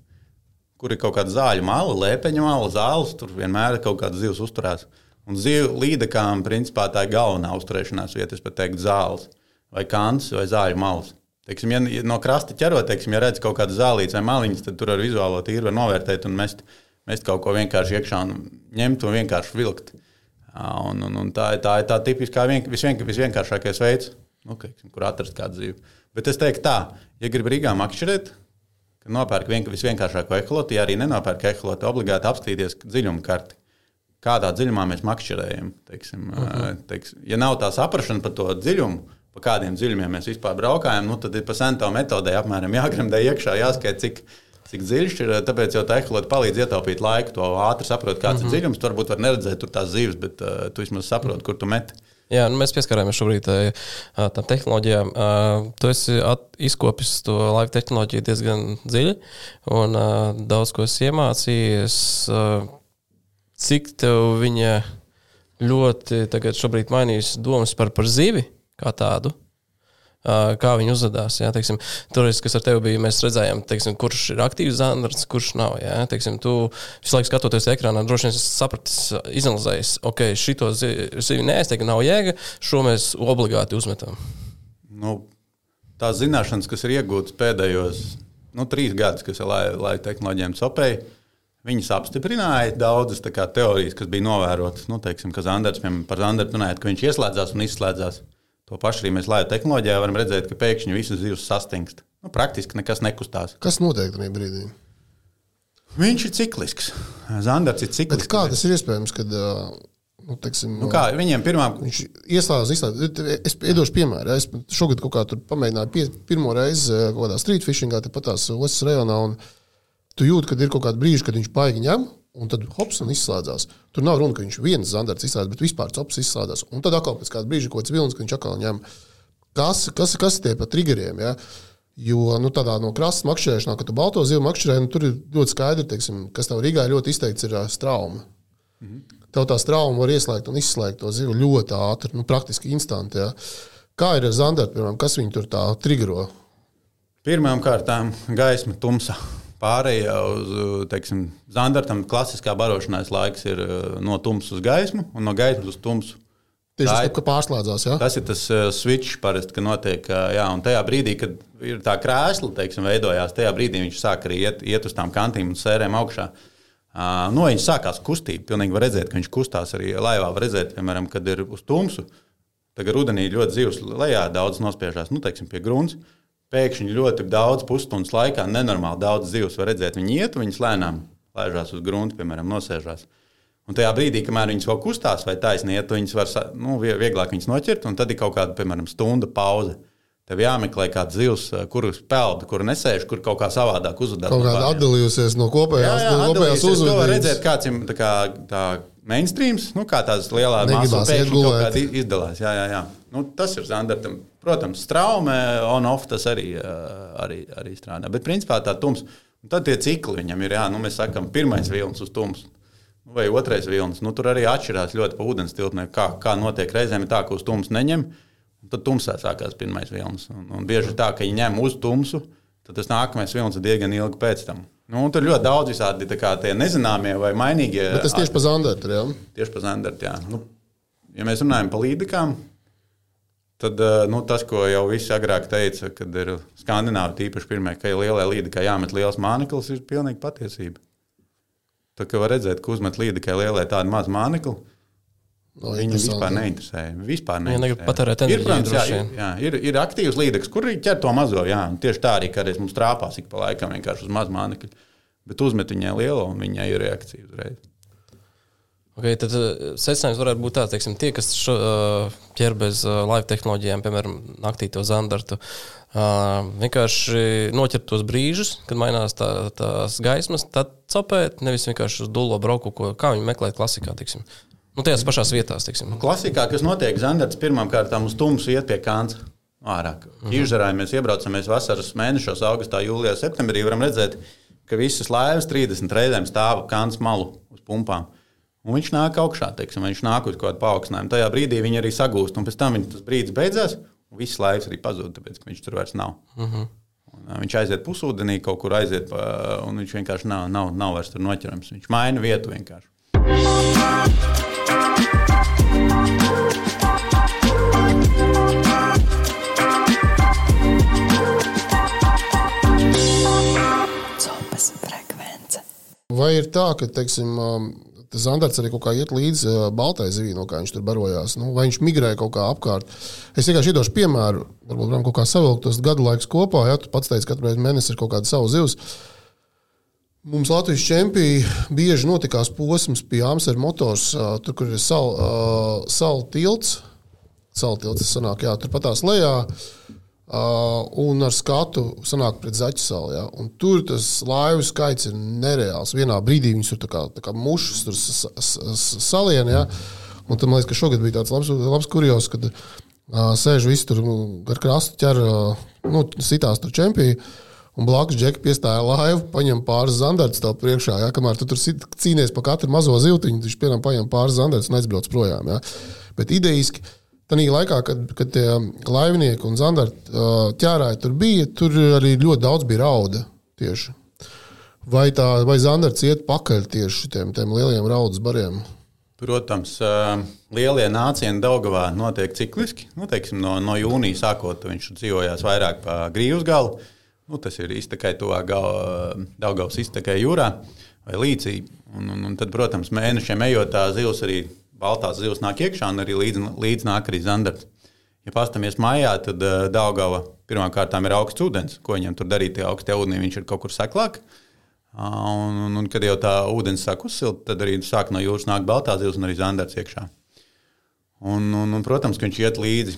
kur ir kaut kāda zāļu mala, lēpeņa mala, zāles, tur vienmēr ir kaut kāda zivs uzturēts. Un zivju līdekām, principā, tā ir galvenā uzturēšanās vieta, es pat teiktu, zāles vai kants vai zāļu malas. Teiksim, ja no krasta ķerot, teiksim, ja redz kaut kādu zālīti vai maliņas, tad tur ar vizuālo tīru var novērtēt un mest, mest kaut ko vienkārši iekšā un ņemt un vienkārši vilkt. Un, un, un tā, tā ir tā tipiskā, vien, visvien, visvienkāršākais veids, nu, ka, kur atrast kādu dzīvi. Bet es teiktu, tā, ja grib Rīgā makšķerēt, tad nopērk vien, visvienkāršāko ekolotu, ja arī nenopērk ekolotu, obligāti apskatīties dziļumu karti. Kādā dziļumā mēs makšķerējam? Teiksim, uh mhm. -huh. teiksim, ja nav tā saprāšana par to dziļumu, pa kādiem dziļumiem mēs vispār braukājam, nu, tad ir pa sento metodē apmēram jāgremdē iekšā, jāskaita, cik, cik dziļš ir. Tāpēc jau tā ekologija palīdz ietaupīt laiku, to ātri saprot, kāds mm -hmm. ir mhm. dziļums. Tu varbūt var neredzēt tur tās zīves, bet uh, tu vismaz saproti, kur tu meti. Jā, nu mēs pieskarāmies šobrīd tām tehnoloģijām. Tu esi izkopis to laiku tehnoloģiju diezgan dziļi, un daudz ko esi iemācījies. cik tev viņa ļoti tagad šobrīd mainījis domas par, par zivi kā tādu? Kā viņi uzvedās. Jā, teiksim, Toreiz, kas ar tevi bija, mēs redzējām, teiksim, kurš ir aktīvs zandarts, kurš nav. Jā, teiksim, tu visu laiku skatoties ekrānā, droši vien sapratis, izanalizējis, ok, šito zivi neaizteikti, nav jēga, šo mēs obligāti uzmetam. Nu, tās zināšanas, kas ir iegūtas pēdējos nu, trīs gadus, kas ir lai, lai tehnoloģijām sopēja, viņas apstiprināja daudzas teorijas, kas bija novērotas. Nu, teiksim, ka Zanders, piemēram, par Zanderu runājot, ka viņš ieslēdzās un izslēdzās. To pašu arī mēs laiva tehnoloģijā varam redzēt, ka pēkšņi visas zivs sastingst. Nu, praktiski nekas nekustās. Kas notiek tajā brīdī? Viņš ir ciklisks. Zandars ir ciklisks. Bet kā tas ir iespējams, kad nu, teiksim, nu, kā, viņiem pirmām... viņš ieslēdzas, izslēdzas? Es iedošu piemēru. Es šogad kaut kā tur pamēģināju pie, pirmo reizi kaut kādā street fishingā, tepat tās ostas rajonā. Tu jūti, ka ir kaut kāda brīža, kad viņš paigi ņem Un tad hops un izslēdzās. Tur nav runa, ka viņš viens zandarts izslēdzas, bet vispār cops izslēdzās. Un tad atkal pēc kāda brīža kaut kāds vilnis, ka viņš atkal ņem. Kas, kas, kas tie pa triggeriem? Ja? Jo nu, tādā no krasta makšķerēšanā, kad tu balto zivu makšķerē, nu, tur ir ļoti skaidri, teiksim, kas tev Rīgā ļoti izteikts, ir strauma. Mhm. Tev tā strauma var ieslēgt un izslēgt to zivu ļoti ātri, nu, praktiski instanti. Ja? Kā ir ar zandartu, piemēram, kas viņu tur tā triggero? Pirmām kārtām gaisma tumsā. Pārējā uz teiksim, zandartam klasiskā barošanās laiks ir eh, no tumsas uz gaismu un no gaismas uz tumsu. Tieši tas, ka pārslēdzās. Ja? Tas ir tas uh, switch, parasti, ka notiek. Jā, un tajā brīdī, kad ir tā krēsla, teiksim, veidojās, tajā brīdī viņš sāk arī iet, iet uz tām kantīm un sērēm augšā. Uh, no viņa sākās kustība. Pilnīgi var redzēt, ka viņš kustās arī laivā. Var redzēt, piemēram, kad ir uz tumsu. Tagad rudenī ļoti zivs lejā, daudz nospiežās, nu, teiksim, pie grunts. Uh, pēkšņi ļoti daudz pusstundas laikā, nenormāli daudz zivs var redzēt. Viņi iet, viņas lēnām lēžās uz grunta, piemēram, nosēžās. Un tajā brīdī, kamēr viņas vēl kustās vai taisniet, viņas var nu, vieglāk viņas noķert, un tad ir kaut kāda, piemēram, stunda pauze. Tev jāmeklē kāds zivs, kurš peld, kur nesēž, kur kaut kā savādāk uzvedās. Kaut kāda atdalījusies no kopējās, jā, jā, no kopējās uzvedības. To var redzēt, kāds ir tā, kā, tā mainstreams, nu, kā tās lielās mākslas pēkšņi izdalās. Jā, jā, jā. Nu, tas ir Zandartam. Protams, straumē, on-off tas arī, arī, arī strādā. Bet principā tā tums. Un tad tie cikli viņam ir, jā, nu, mēs sakām, pirmais vilnis uz tumsu. Vai otrais vilnis. Nu, tur arī atšķirās ļoti pa ūdens tilpnē, kā, kā notiek. Reizēm ir tā, ka uz tumsu neņem, un tad tumsā sākās pirmais vilnis. Un, un bieži tā, ka viņi ņem uz tumsu, tad tas nākamais vilnis ir diezgan ilgi pēc tam. Nu, tur ļoti daudz visādi tie nezināmie vai mainīgie. Bet tas tieši par zandartu? Tieši par zandartu, jā. Nu, ja mēs runājam par līdekām, tad eh, nu, tas, ko jau visi agrāk teica, kad ir skandināvi tīpaši pirmie, ka ir lielai līdekā jāmet liels māneklis, ir pilnīgi patiesība. Tā kā var redzēt, ka uzmet līdekai lielai tādu mazu mānekli, No, Viņu vispār neinteresē. Vispār neinteresē. Ja patērēt enerģiju. Ir, protams, jā, ir, jā, ir, ir aktīvs līdzeklis, kur arī ķer to mazo. Jā, tieši tā arī kādreiz mums trāpās ik pa laikam vienkārši uz mazu mānekļu. Bet uzmet viņai lielo un viņai ir reakcija uzreiz. Okay, tad uh, secinājums varētu būt tāds, ka tie, kas šo, uh, ķer bez uh, live tehnoloģijām, piemēram, naktī to zandartu, vienkārši noķert tos brīžus, kad mainās tā, tās gaismas, tad copēt, nevis vienkārši uz dūlo brauku, ko, kā viņi meklē klasikā. Tiksim. Nu, tajās pašās vietās, teiksim. Klasikā, kas notiek, Zandarts pirmām kārtām uz tumsu iet pie kāns. Ārā. Mhm. Mēs iebraucam mēs vasaras mēnešos, augustā, jūlijā, septembrī. varam redzēt, ka visas laivas 30 reizēm stāv kāns malu uz pumpām. Un viņš nāk augšā, teiksim, viņš nāk uz kaut kādu paaugstinājumu. Tajā brīdī viņi arī sagūst, un pēc tam tas brīdis beidzās, un viss laivas arī pazūd, tāpēc ka viņš tur vairs nav. Uh mhm. -huh. Un, viņš aiziet pusūdenī, kaut kur aiziet, pa, un viņš vienkārši nav, nav, nav vairs tur noķerams. Viņš maina vietu vienkārši. Vai ir tā, ka teiksim, tas Zandarts arī kaut kā iet līdzi uh, baltai zivij, no kā viņš tur barojās? Nu, vai viņš migrē kaut kā apkārt? Es vienkārši iedošu piemēru, varbūt varam kaut kā savilkt tos gadu laikus kopā. Ja tu pats teici, ka katru mēnesi ir kaut kāda savu zivs. Mums Latvijas čempionā bieži notikās posms pie Amsterdam motors, uh, tur, kur ir sal, uh, sal tilts. Sal tilts, tas sanāk, jā, tur patās lejā. Uh, un ar skatu sanāk pret zaķu salu. Ja? Un tur tas laivu skaits ir nereāls. Vienā brīdī viņas tur tā kā, tā kā mušas, tur salienā. Ja? Un tam liekas, ka šogad bija tāds labs, labs kurjos, kad uh, sēž visi tur gar krastu ķer, uh, nu, sitās tur čempioni. Un blakus džeki piestāja laivu, paņem pāris zandartus tev priekšā. Ja, kamēr tu tur sit- cīnies par katru mazo zivtiņu, viņš piemēram paņem pāris zandartus un aizbrauc projām. Ja. Bet idejiski, tādā laikā, kad, kad tie laivnieki un zandarti ķērāji tur bija, tur arī ļoti daudz bija rauda tieši. Vai, tā, vai zandarts iet pakaļ tieši tiem, tiem lieliem raudas bariem? Protams, lielie nācieni Daugavā notiek cikliski. Nu, teiksim, no, no jūnija sākot viņš dzīvojās vairāk pa grīvus galu. Nu, tas ir iztekai tuvāk Daugavas iztekai jūrā vai līcī. Un, un, un tad, protams, mēnešiem ejot tā zivs arī baltās zivs nāk iekšā un arī līdz, līdz nāk arī zandarts. Ja pastamies mājā, tad uh, Daugava pirmkārt ir augsts ūdens. Ko viņam tur darīt? Tie augstie ūdenī viņš ir kaut kur seklāk. Ā, Un, un, un kad jau tā ūdens sāk uzsilt, tad arī sāk no jūras nākt baltā zivs un arī zandarts iekšā. Un, un, un, protams, ka viņš iet līdzi,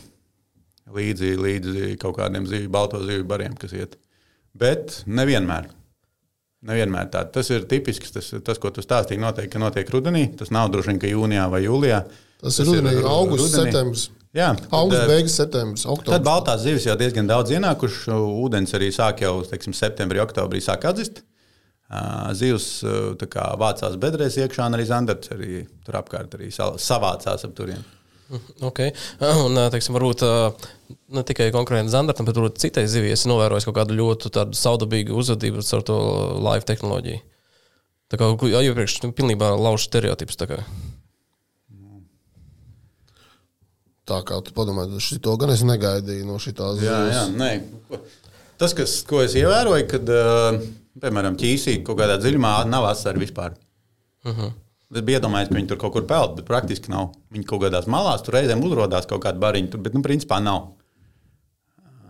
līdzi, līdzi kaut kādiem zivju, balto zivju bariem, kas iet. Bet nevienmēr. Nevienmēr tā. Tas ir tipisks, tas, tas ko tu stāstīji, noteikti, ka notiek rudenī. Tas nav droši vien, ka jūnijā vai jūlijā. Tas, tas ir rudenī, ru- augusts, rudenī. septembris. Jā, tad, Augusts, beigas, septembris, Tad oktobris. baltās zivis jau diezgan daudz ienākuši. Ūdens arī sāk jau teiksim, septembrī, oktobrī sāk atzist. Ā, Zivs kā vācās bedrēs iekšā, un arī zandarts arī tur apkārt arī sa- savācās ap turieni. Okay. Un, ā, teiksim, varbūt ā, ne tikai konkrēti zandartam, bet arī citai zivij es novēroju kaut kādu ļoti tādu saudabīgu uzvedību ar to live tehnoloģiju. Tā kā jau iepriekš pilnībā lauž stereotipus. tā kā. Tā kā tu padomā, to gan es negaidīju no jā, nē. Ko- Tas, kas, ko es ievēroju, kad, piemēram, ķīsī kaut kādā dziļumā nav asari vispār. Uh -huh. Es biju iedomājies, ka viņi tur kaut kur peld, bet praktiski nav. Viņi kaut kādās malās tur reizēm uzrādās kaut kāda bariņa, tur, bet, nu, principā nav.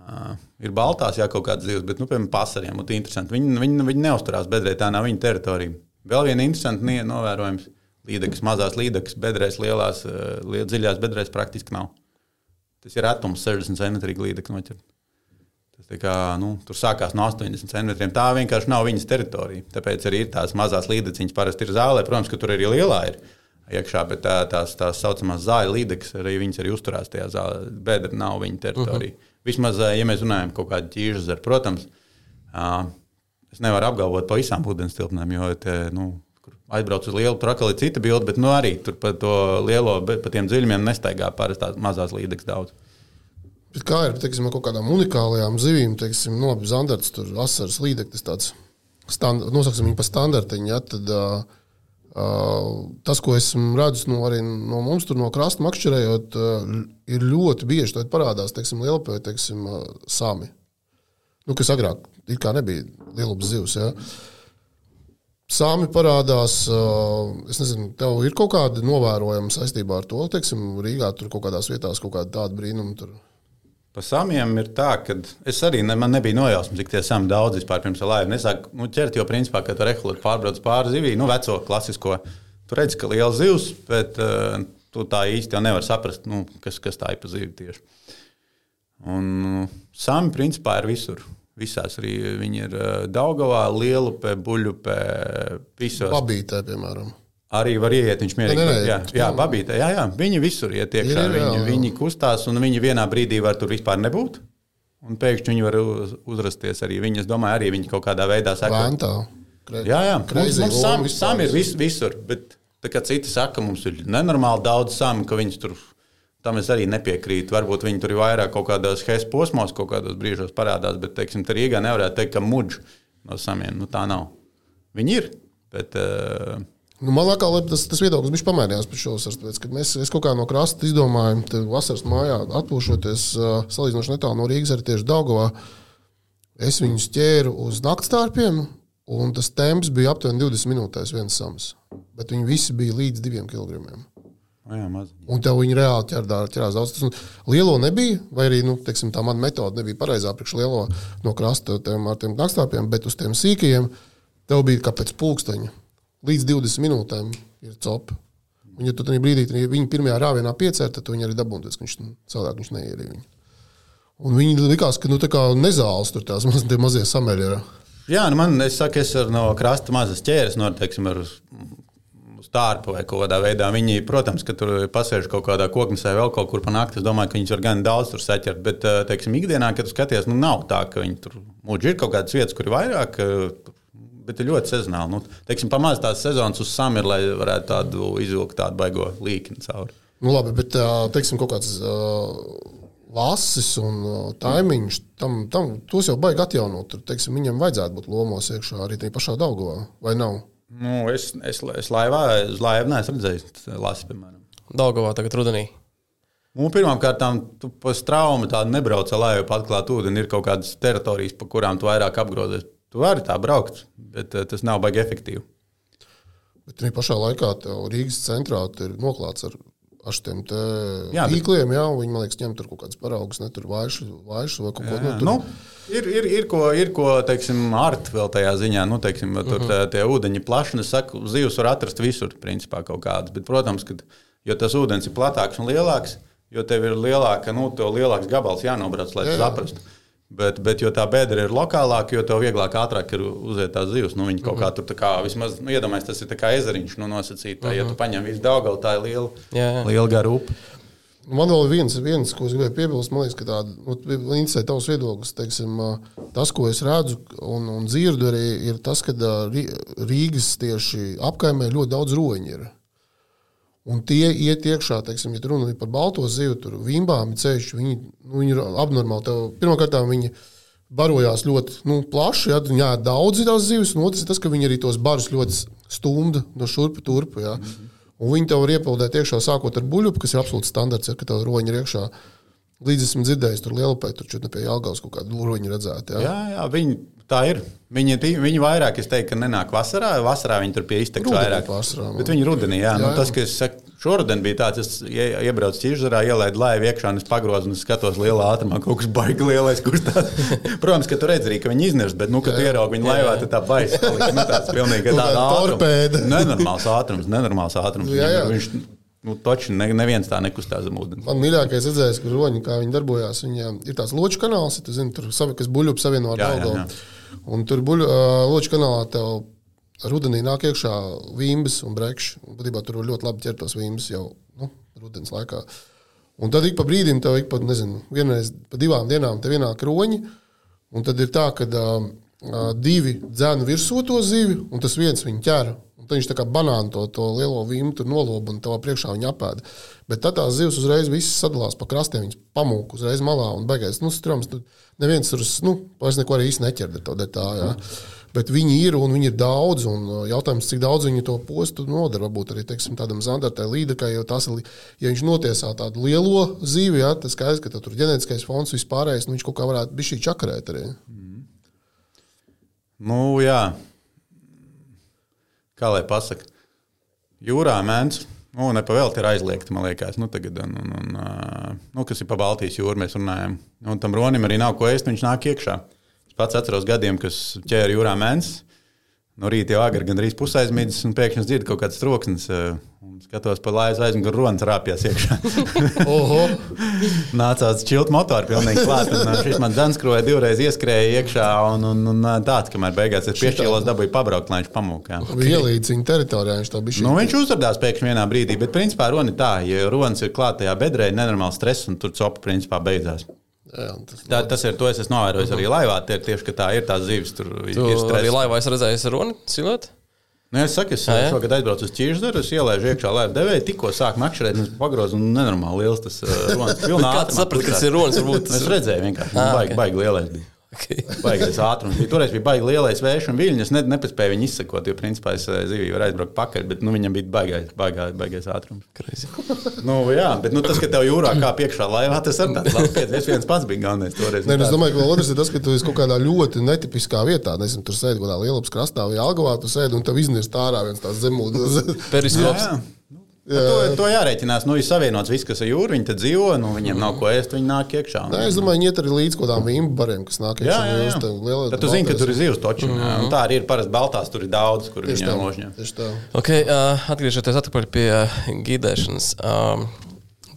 Uh, ir baltās, jā, kaut kādas zivs, bet, nu, piemēram, pasariem. tie interesanti. Viņi, viņi, viņi neusturās bedrē, tā nav viņa teritorija. Vēl viena interesanta novērojums. Līdekas, mazās līdekas, bedrēs, lielās, uh, dziļās bedrēs praktiski nav. Tas ir atums 60 cm līdeka noķert. Kā, nu, tur sākās no 80 centimetriem. Tā vienkārši nav viņas teritorija. Tāpēc arī ir tās mazās līdeciņas, parasti ir zālē. Protams, ka tur arī lielā ir iekšā, bet tā, tās tā saucamās zāļu līdekas arī viņas arī uzturās tajā zālē. Bedra nav viņa teritorija. Uh -huh. Vismaz, ā, ja mēs runājam par kaut kādu ķīžu zaru, protams, ā, es nevaru apgalvot par visām ūdens tilpnēm, jo te, nu, kur aizbrauc uz lielu, ir cita bilde, bet nu, arī tur pa to lielo, bet pa tiem dziļumiem nestaigā parasti tās mazās līdekas daudz. Bet kā ir teiksim, kaut kādām unikālajām zivīm, teiksim, no zandarts, tur asaras līdeklis tāds, stand, nosauksim viņu par standartiņu, ja, tad uh, uh, tas, ko esmu redzis no, no mums tur no krasta makšķerējot, uh, ir ļoti bieži, tad parādās, lielpē, teiksim, uh, sami. Nu, kas agrāk nebija lielupas zivs, ja. Sāmi parādās, es nezinu, tev ir kaut kāda novērojama saistībā ar to, teiksim, Rīgā tur kaut kādās vietās kaut kāda tāda brīnuma tur. Par samiem ir tā, ka es arī ne, man nebija nojausmas, cik tie sami daudz vispār pirms laiva. Nesāku nu, ķert, jo principā, kad tu rekulēji pārbrauc pāri zivī, nu, veco klasisko, tu redz, ka liela zivs, bet uh, tu tā īsti nevar saprast, nu, kas, kas tā ir pa zivi tieši. Un nu, sami principā ir visur. Visās arī viņi ir uh, Daugavā, Lielupē, Buļupē, visos. Babītē, piemēram. Arī var iet, viņš mierīgi. Nē, jā, jā, babītē, jā, jā, viņi visur iet iekšā. Ir, ir, jā, viņi, jā. viņi kustās, un viņi vienā brīdī var tur vispār nebūt. Un pēkšņi viņi var uz, uzrasties arī. Viņi, es domāju, arī viņi kaut kādā veidā. Vēntā. Kre- Jā, jā, mums, mums sam, sam ir vis, visur. Bet, tā kā citi saka, mums ir nenormāli daudz samu, ka viņus tur. Tam es arī nepiekrītu. Varbūt viņi tur ir vairāk kaut kādos hēs posmos, kaut kādos brīžos parādās, bet, teiksim, Rīgā nevarētu teikt, ka muģi no samiem. Nu, tā nav. Viņi ir. Bet, uh, Nu, man liekas, tas, tas viedoklis bija pamainījās pēc šos tāpēc, kad mēs es kaut kā no krasta izdomājām, ka vasaras mājā atpūšoties salīdzinoši netālu no Rīgas, arī tieši Daugavā. Es viņus ķēru uz naktstārpiem, un tas temps bija aptuveni 20 minūtēs viens sams. Bet viņi visi bija līdz 2 kg. jā, maz. Un tev viņi reāli ķerdā, ķerās daudz. Tas, lielo nebija, vai arī nu, teiksim, tā mana metode nebija pareizā priekš lielo no krasta tiem, ar tiem nakstāpiem, bet uz tiem sīkajiem tev bija kā pēc pulksteņa. Līdz 20 minūtēm ir copa. Un, ja tu tajā brīdī tad viņi pirmajā rāvienā piecēla, tad tu viņi arī dabūtu, ka viņš nu, cilvēku viņš neierīja. Viņu. Un viņi likās, ka nu, tā nezāles tur tās maz, mazie sameļi ir. Jā, nu man, es saku, es no krasta mazas ķēres, no, teiksim, ar, stārpu vai kaut kādā veidā. Viņi, protams, ka tur pasēž kaut kādā koknesē vēl kaut kur pa nakti. Es domāju, ka viņus var gan daudz tur saķert. Bet, uh, teiksim, ikdienā, kad skaties, nu nav tā, ka viņi tur mūži ir kaut kādas vietas, kur ir vairāk. Uh, Bet ir ļoti sezonāli. Nu, teiksim, pamazs tās sezonas uz sam ir, lai varētu tādu izvilkt tādu baigo līkni cauri. Nu, labi, bet teiksim, kaut kāds uh, lasis un uh, taimiņš, tam, tam, tos jau baigi atjaunot. Tur, teiksim, viņam vajadzētu būt lomos iekšā arī tajā pašā Daugavā, vai nav? Nu, es, es, es laivā, uz laivu neesmu redzējis lasi, piemēram. Daugavā tagad rudenī. Nu, Pirmkārt, tu pēc traumas tādu nebrauc ar laivu, atklāt ūdeni. Ir kaut kādas teritorijas, pa kurām tu vairāk apgrozies. Tu vari tā braukt, bet uh, tas nav baigi efektīvi. Bet arī pašā laikā Rīgas centrā ir noklāts ar ar šiem tīkliem. Jā, viņi man liekas, ņem tur kaut kādas paraugus, ne tur vaišu, vaišu vai kaut ko tādu. Nu, ir, ir, ir ko, ir ko teiksim, art vēl tajā ziņā. Nu, teiksim, tur uh. -huh. tie ūdeņi plaši, es saku, zivs var atrast visur, principā kaut kādas. Bet, protams, kad, jo tas ūdens ir platāks un lielāks, jo tev ir lielāka, nu, lielāks gabals jānobrauc, lai jā, jā. saprastu. Bet, bet jo tā bedra ir lokālāka, jo tev vieglāk, ātrāk ir uziet tās zivs. Nu, viņi kaut kā tur kā, vismaz, nu, iedomājieties, tas ir kā ezeriņš, nu, nosacīt. Tā, uh -huh. Ja tu paņem visu daugalu, tā ir liela, jā, jā. liela gara upe. Man vēl viens, viens, ko es gribēju piebilst, man liekas, ka tāda nu, interesē tavs viedoklis. Teiksim, tas, ko es redzu un, un dzirdu, arī ir tas, ka Rīgas tieši apkaimē ļoti daudz roņu ir. Un tie iet iekšā, teiksim, ja runa ir par balto zivu, tur vimbām ceļš, viņi, nu, viņi ir abnormāli. Tev, pirmkārt, viņi barojās ļoti nu, plaši, ja jā, daudz ir tās zivis, un otrs ir tas, ka viņi arī tos barus ļoti stumda no šurpu turpu. Ja. Mm -hmm. Un viņi tev var iepildīt iekšā, sākot ar buļbuļsu, kas ir absolūts standarts, ja, ka tev roņi ir iekšā. Līdz esmu dzirdējis, tur lielopē, tur čutni pie Jālgavas kaut kādu roņu redzēt. Ja. Jā, jā, viņi tā ir. Viņi, viņi vairāk, es teiktu, ka nenāk vasarā. Vasarā viņi tur pie izteiks vairāk. Vasarā, bet viņi rudenī, jā. jā, nu, jā. Nu, tas, kas saku, šoruden bija tāds, es iebraucu ķīžzarā, ielaidu laivu iekšā un es pagrozu un skatos lielā ātrumā, kaut kas baigi lielais, kurš tāds. (laughs) Protams, ka tu redz arī, ka viņi iznirst, bet, nu, kad ieraugi viņu laivā, tad tā baisa. Nu, tāds pilnīgi tāda torpēda. Nenormāls ātrums, nenormāls ātrums. Jā, jā. Viņš, Nu, Taču ne, neviens tā nekustās zem ūdens. Man mīļākais redzējis, kur roņi, kā viņi darbojās. Viņiem ir tāds loču kanāls, ja tu zini, tur savi, kas buļbuļs savieno ar Daugavā. Un tur buļ, uh, Loča kanālā tev rudenī nāk iekšā vīmbas un brekšs. Būtībā tur ļoti labi ķert tos vīmbas jau nu, rudens laikā. Un tad ik pa brīdim tev ik pa, nezinu, vienreiz pa divām dienām te vienāk roņi. Un tad ir tā, ka uh, divi dzēnu virsū to zivi, un tas viens viņu ķer. Un tad viņš tā kā banānu to, to lielo vīmu tur noloba un tavā priekšā viņa apēda. Bet tad tās zivs uzreiz visas sadalās pa krastiem, viņas pamūk uzreiz malā un beigās. Nu, strums, tu, neviens tur nu, vairs neko arī īsti neķer to detālu. Ja. Bet viņi ir un viņi ir daudz. Jautājums, cik daudz viņi to postu nodara. Varbūt arī teiksim, tādam zandartai līdekai, jo tas ir, ja viņš notiesā tādu lielo zīvi, ja, tas skaidrs, ka tur ģenētiskais fons vispārējais, nu, viņš kaut kā varētu būt šī čakarēt arī. Mm. Nu, jā kā lai pasakā, jūrā mēnesis. Nu, Nepavēlti ir aizliegti, man liekas, nu, tagad, un, un, un, nu, kas ir pa Baltijas jūru. Mēs runājam, un tam ronim arī nav ko ēst, viņš nāk iekšā. Es pats atceros gadiem, kas ķēra jūrā mēnesis. No rīta jau agri gandrīz pusaizmīdis, un pēkšņi dzird kaut kāds troksnis. Skatos pa laizu aizmugurē, ronas rāpjas iekšā. (laughs) Nācās čilt motoru pilnīgi klāt. Un, šis man danskroja divreiz ieskrēja iekšā, un, un, un tāds, kamēr beigās es piešķīlos, dabūju pabraukt, lai viņš pamūkā. Ielīdz viņa teritorijā, viņš tā bija. Nu, viņš uzrādījās pēkšņi vienā brīdī, bet principā runa ir tā, ja ronas ir klātajā bedrē, nenormāls stress, un tur copa principā beidzās. Jā, tas, tā, tas ir to, es esmu novērojis arī laivā. Tie tieši tā, ir tās zivis, tur tu ir stress. Arī laivā es redzēju, runa cilot. Nu, es saku, es jā, jā. šogad aizbraucu uz Čīždaru, es ielaižu iekšā laivu devēju, tikko sāk makšķerēt, un pagrozu, un nenormāli liels tas uh, ronas. (laughs) Kā tu saprati, ka tas ir tas... Es redzēju vienkārši, ah, baigi, okay. baigi lielais bija. Okay. (laughs) Baigais ātrums. Bija, toreiz bija baigi lielais vējš un viļņi. Es ne, nepaspēju viņu izsekot, jo principā es eh, zivju varēju aizbraukt pakaļ, bet nu, viņam bija baigais, baigais, baigais ātrums. (laughs) nu, jā, bet nu, tas, ka tev jūrā kā piekšā laivā, tas arī tāds labs pietiek. Es viens pats biju galvenais toreiz. Nē, nu, es domāju, ka otrs ir tas, ka tu esi kaut kādā ļoti netipiskā vietā. Nezinu, tur sēdi kaut kādā lielā krastā vai algavā, tu sēdi un tev iznirst ārā viens tās zemūdens. Periskops. Jā. To, to jārēķinās. Nu, ir savienots viss, kas ir jūra. Viņi te dzīvo, nu, viņiem nav ko ēst, viņi nāk iekšā. Nē, es domāju, viņi iet arī līdz kaut kādām imbariem, kas nāk iekšā. Jā, jā, jā. Lielā, Tad tu zini, ka tur ir zivs toči. Mm -hmm. Tā arī ir parasti baltās, tur ir daudz, kur viņi nožņem. Okay, uh, atgriežoties atpakaļ pie uh, gidēšanas. Um,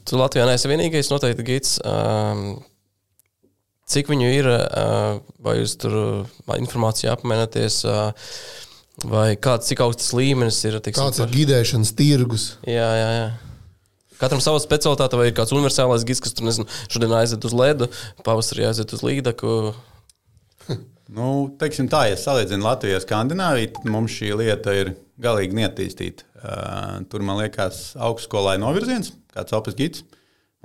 tu Latvijā neesi vienīgais noteikti gids. Um, cik viņu ir, uh, vai jūs tur informāciju apmaināties? Uh, Vai kāds, cik augsts līmenis ir? Tiksim, Kāds ir gidēšanas tirgus? Jā, jā, jā. Katram sava specialitāte, vai ir kāds universālais gids, kas tur nezinu, šodien aiziet uz ledu, pavasarī aiziet uz līdaku. (laughs) Nu, teiksim tā, ja salīdzinām Latviju ar Skandināviju, tad mums šī lieta ir galīgi neattīstīta. Uh, tur, man liekas, augstskolā ir novirziens, kāds opus gids.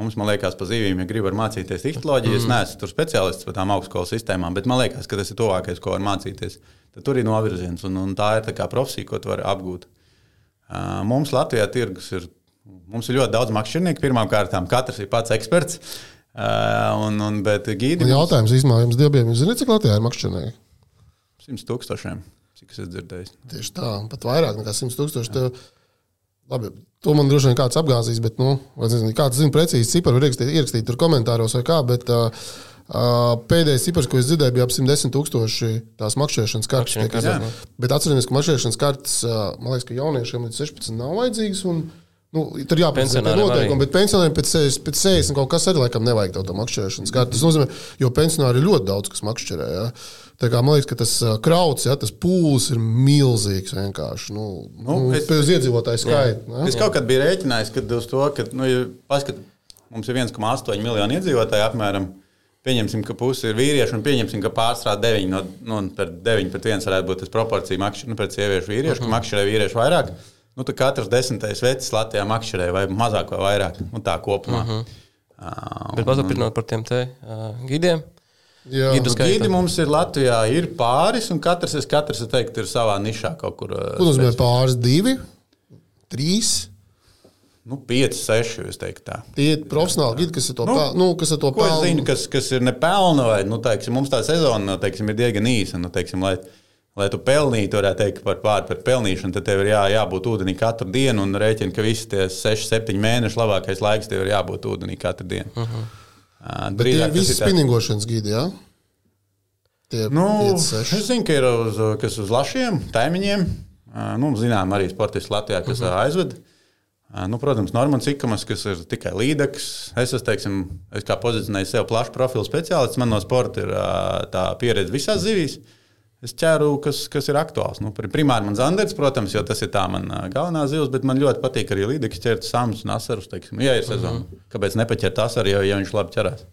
Mums, man liekas, pa zīmēm, ja gribi mācīties tehnoloģiju, mm. es neesmu tur speciālists par tām augstskolas sistēmām, bet man liekas, ka tas ir tuvākais, ko var mācīties. Tad tur ir novirziens, un, un tā ir tā profesija, ko tu vari apgūt. Uh, mums Latvijā tirgus ir, mums ir ļoti daudz makšķernieku. Pirmkārt, katrs ir pats eksperts. Uh, un, un, bet gīdi. Man jautājums īstenībā jums diviem, jūs zināt, cik Latvijā ir makšķernieki? Simt tūkstošiem, cik es esmu dzirdējis. Tieši tā, pat vairāk nekā simt tūkstoši. Labi, to man droši vien kāds apgāzīs, bet, nu, nezinu, kāds zina precīzi ciparu, ierakstīt, ierakstīt tur komentāros vai kā, bet uh, pēdējais cipars, ko es dzirdēju, bija ap 110 tūkstoši tās makšķerēšanas kartes. Izdarītas. Bet atcerieties, ka makšķerēšanas kartes, man liekas, ka jauniešiem līdz 16 nav vajadzīgas. Un, Nu, tur jāpieņem noteikumi, bet pensionāriem pēc 60, pēc 60 kaut kas arī laikam nevajag to makšķerēšanas karti. Tas nozīmē, jo pensionāri ir ļoti daudz, kas makšķerē. Ja? Man liekas, ka tas krauts, ja, tas pūlis ir milzīgs vienkārši. Nu, nu, Nu, es, pēc iedzīvotāju skaita. ne? Es kaut kad biju rēķinājis, ka uz to, ka nu, ja paskat, mums ir 1,8 miljoni iedzīvotāji apmēram. Pieņemsim, ka pusi ir vīrieši, un pieņemsim, ka pārstrā 9 no nu, pret 9 pret 1 varētu būt tas proporcija makšķi, nu, pret sieviešu vīriešu, uh -huh. ka makšķerē vīrieši vairāk. Nu, tad katrs desmitais vecs Latvijā makšķerē vai mazāk vai vairāk. Nu, tā kopumā. Uh -huh. uh, Bet paturpinot par tiem te uh, gidiem. Jā. Gīdi mums ir Latvijā, ir pāris, un katrs, es katrs es teiktu, ir savā nišā kaut kur. uh, Ko nozīmē pāris, divi, trīs? Nu, 5, 6, es teiktu tā. Tie ir profesionāli gidi, kas ir to Nu, pelnu. Nu, kas ir to pelnu. zinu, kas, kas ir nepelna, vai nu, teiksim, mums tā sezona nu, teiksim, ir diezgan īsa. Nu, teiksim, lai, lai tu pelnītu, varētu teikt par pāri par pelnīšanu, tad tev ir jā, jābūt ūdenī katru dienu un rēķini, ka visi tie 6, 7 mēneši labākais laiks tev ir jābūt ūdenī katru dienu. Uh -huh. Mhm. Drīzāk tas ir spinningošanas gidi, jā? Tie Nu, 5, 6. es zinu, ka ir uz, kas uz lašiem, taimiņiem. Nu, zinām, arī sportisti Latvijā, kas uh -huh. aizved. Nu, protams, Normans Ikamas, kas ir tikai līdeks. Es esmu, teiksim, es kā pozicionēju sev plašu profilu speciālists. Man no sporta ir tā pieredze visās zivīs. Es ķēru, kas, kas ir aktuāls. Nu, pri- primāri man Zanders, protams, jo tas ir tā man ā, galvenā zivs, bet man ļoti patīk arī līdeks ķert sams un asarus, teiksim, ja ir sezona. Uh -huh. Kāpēc nepaķert asaru, ja, ja viņš labi ķerās?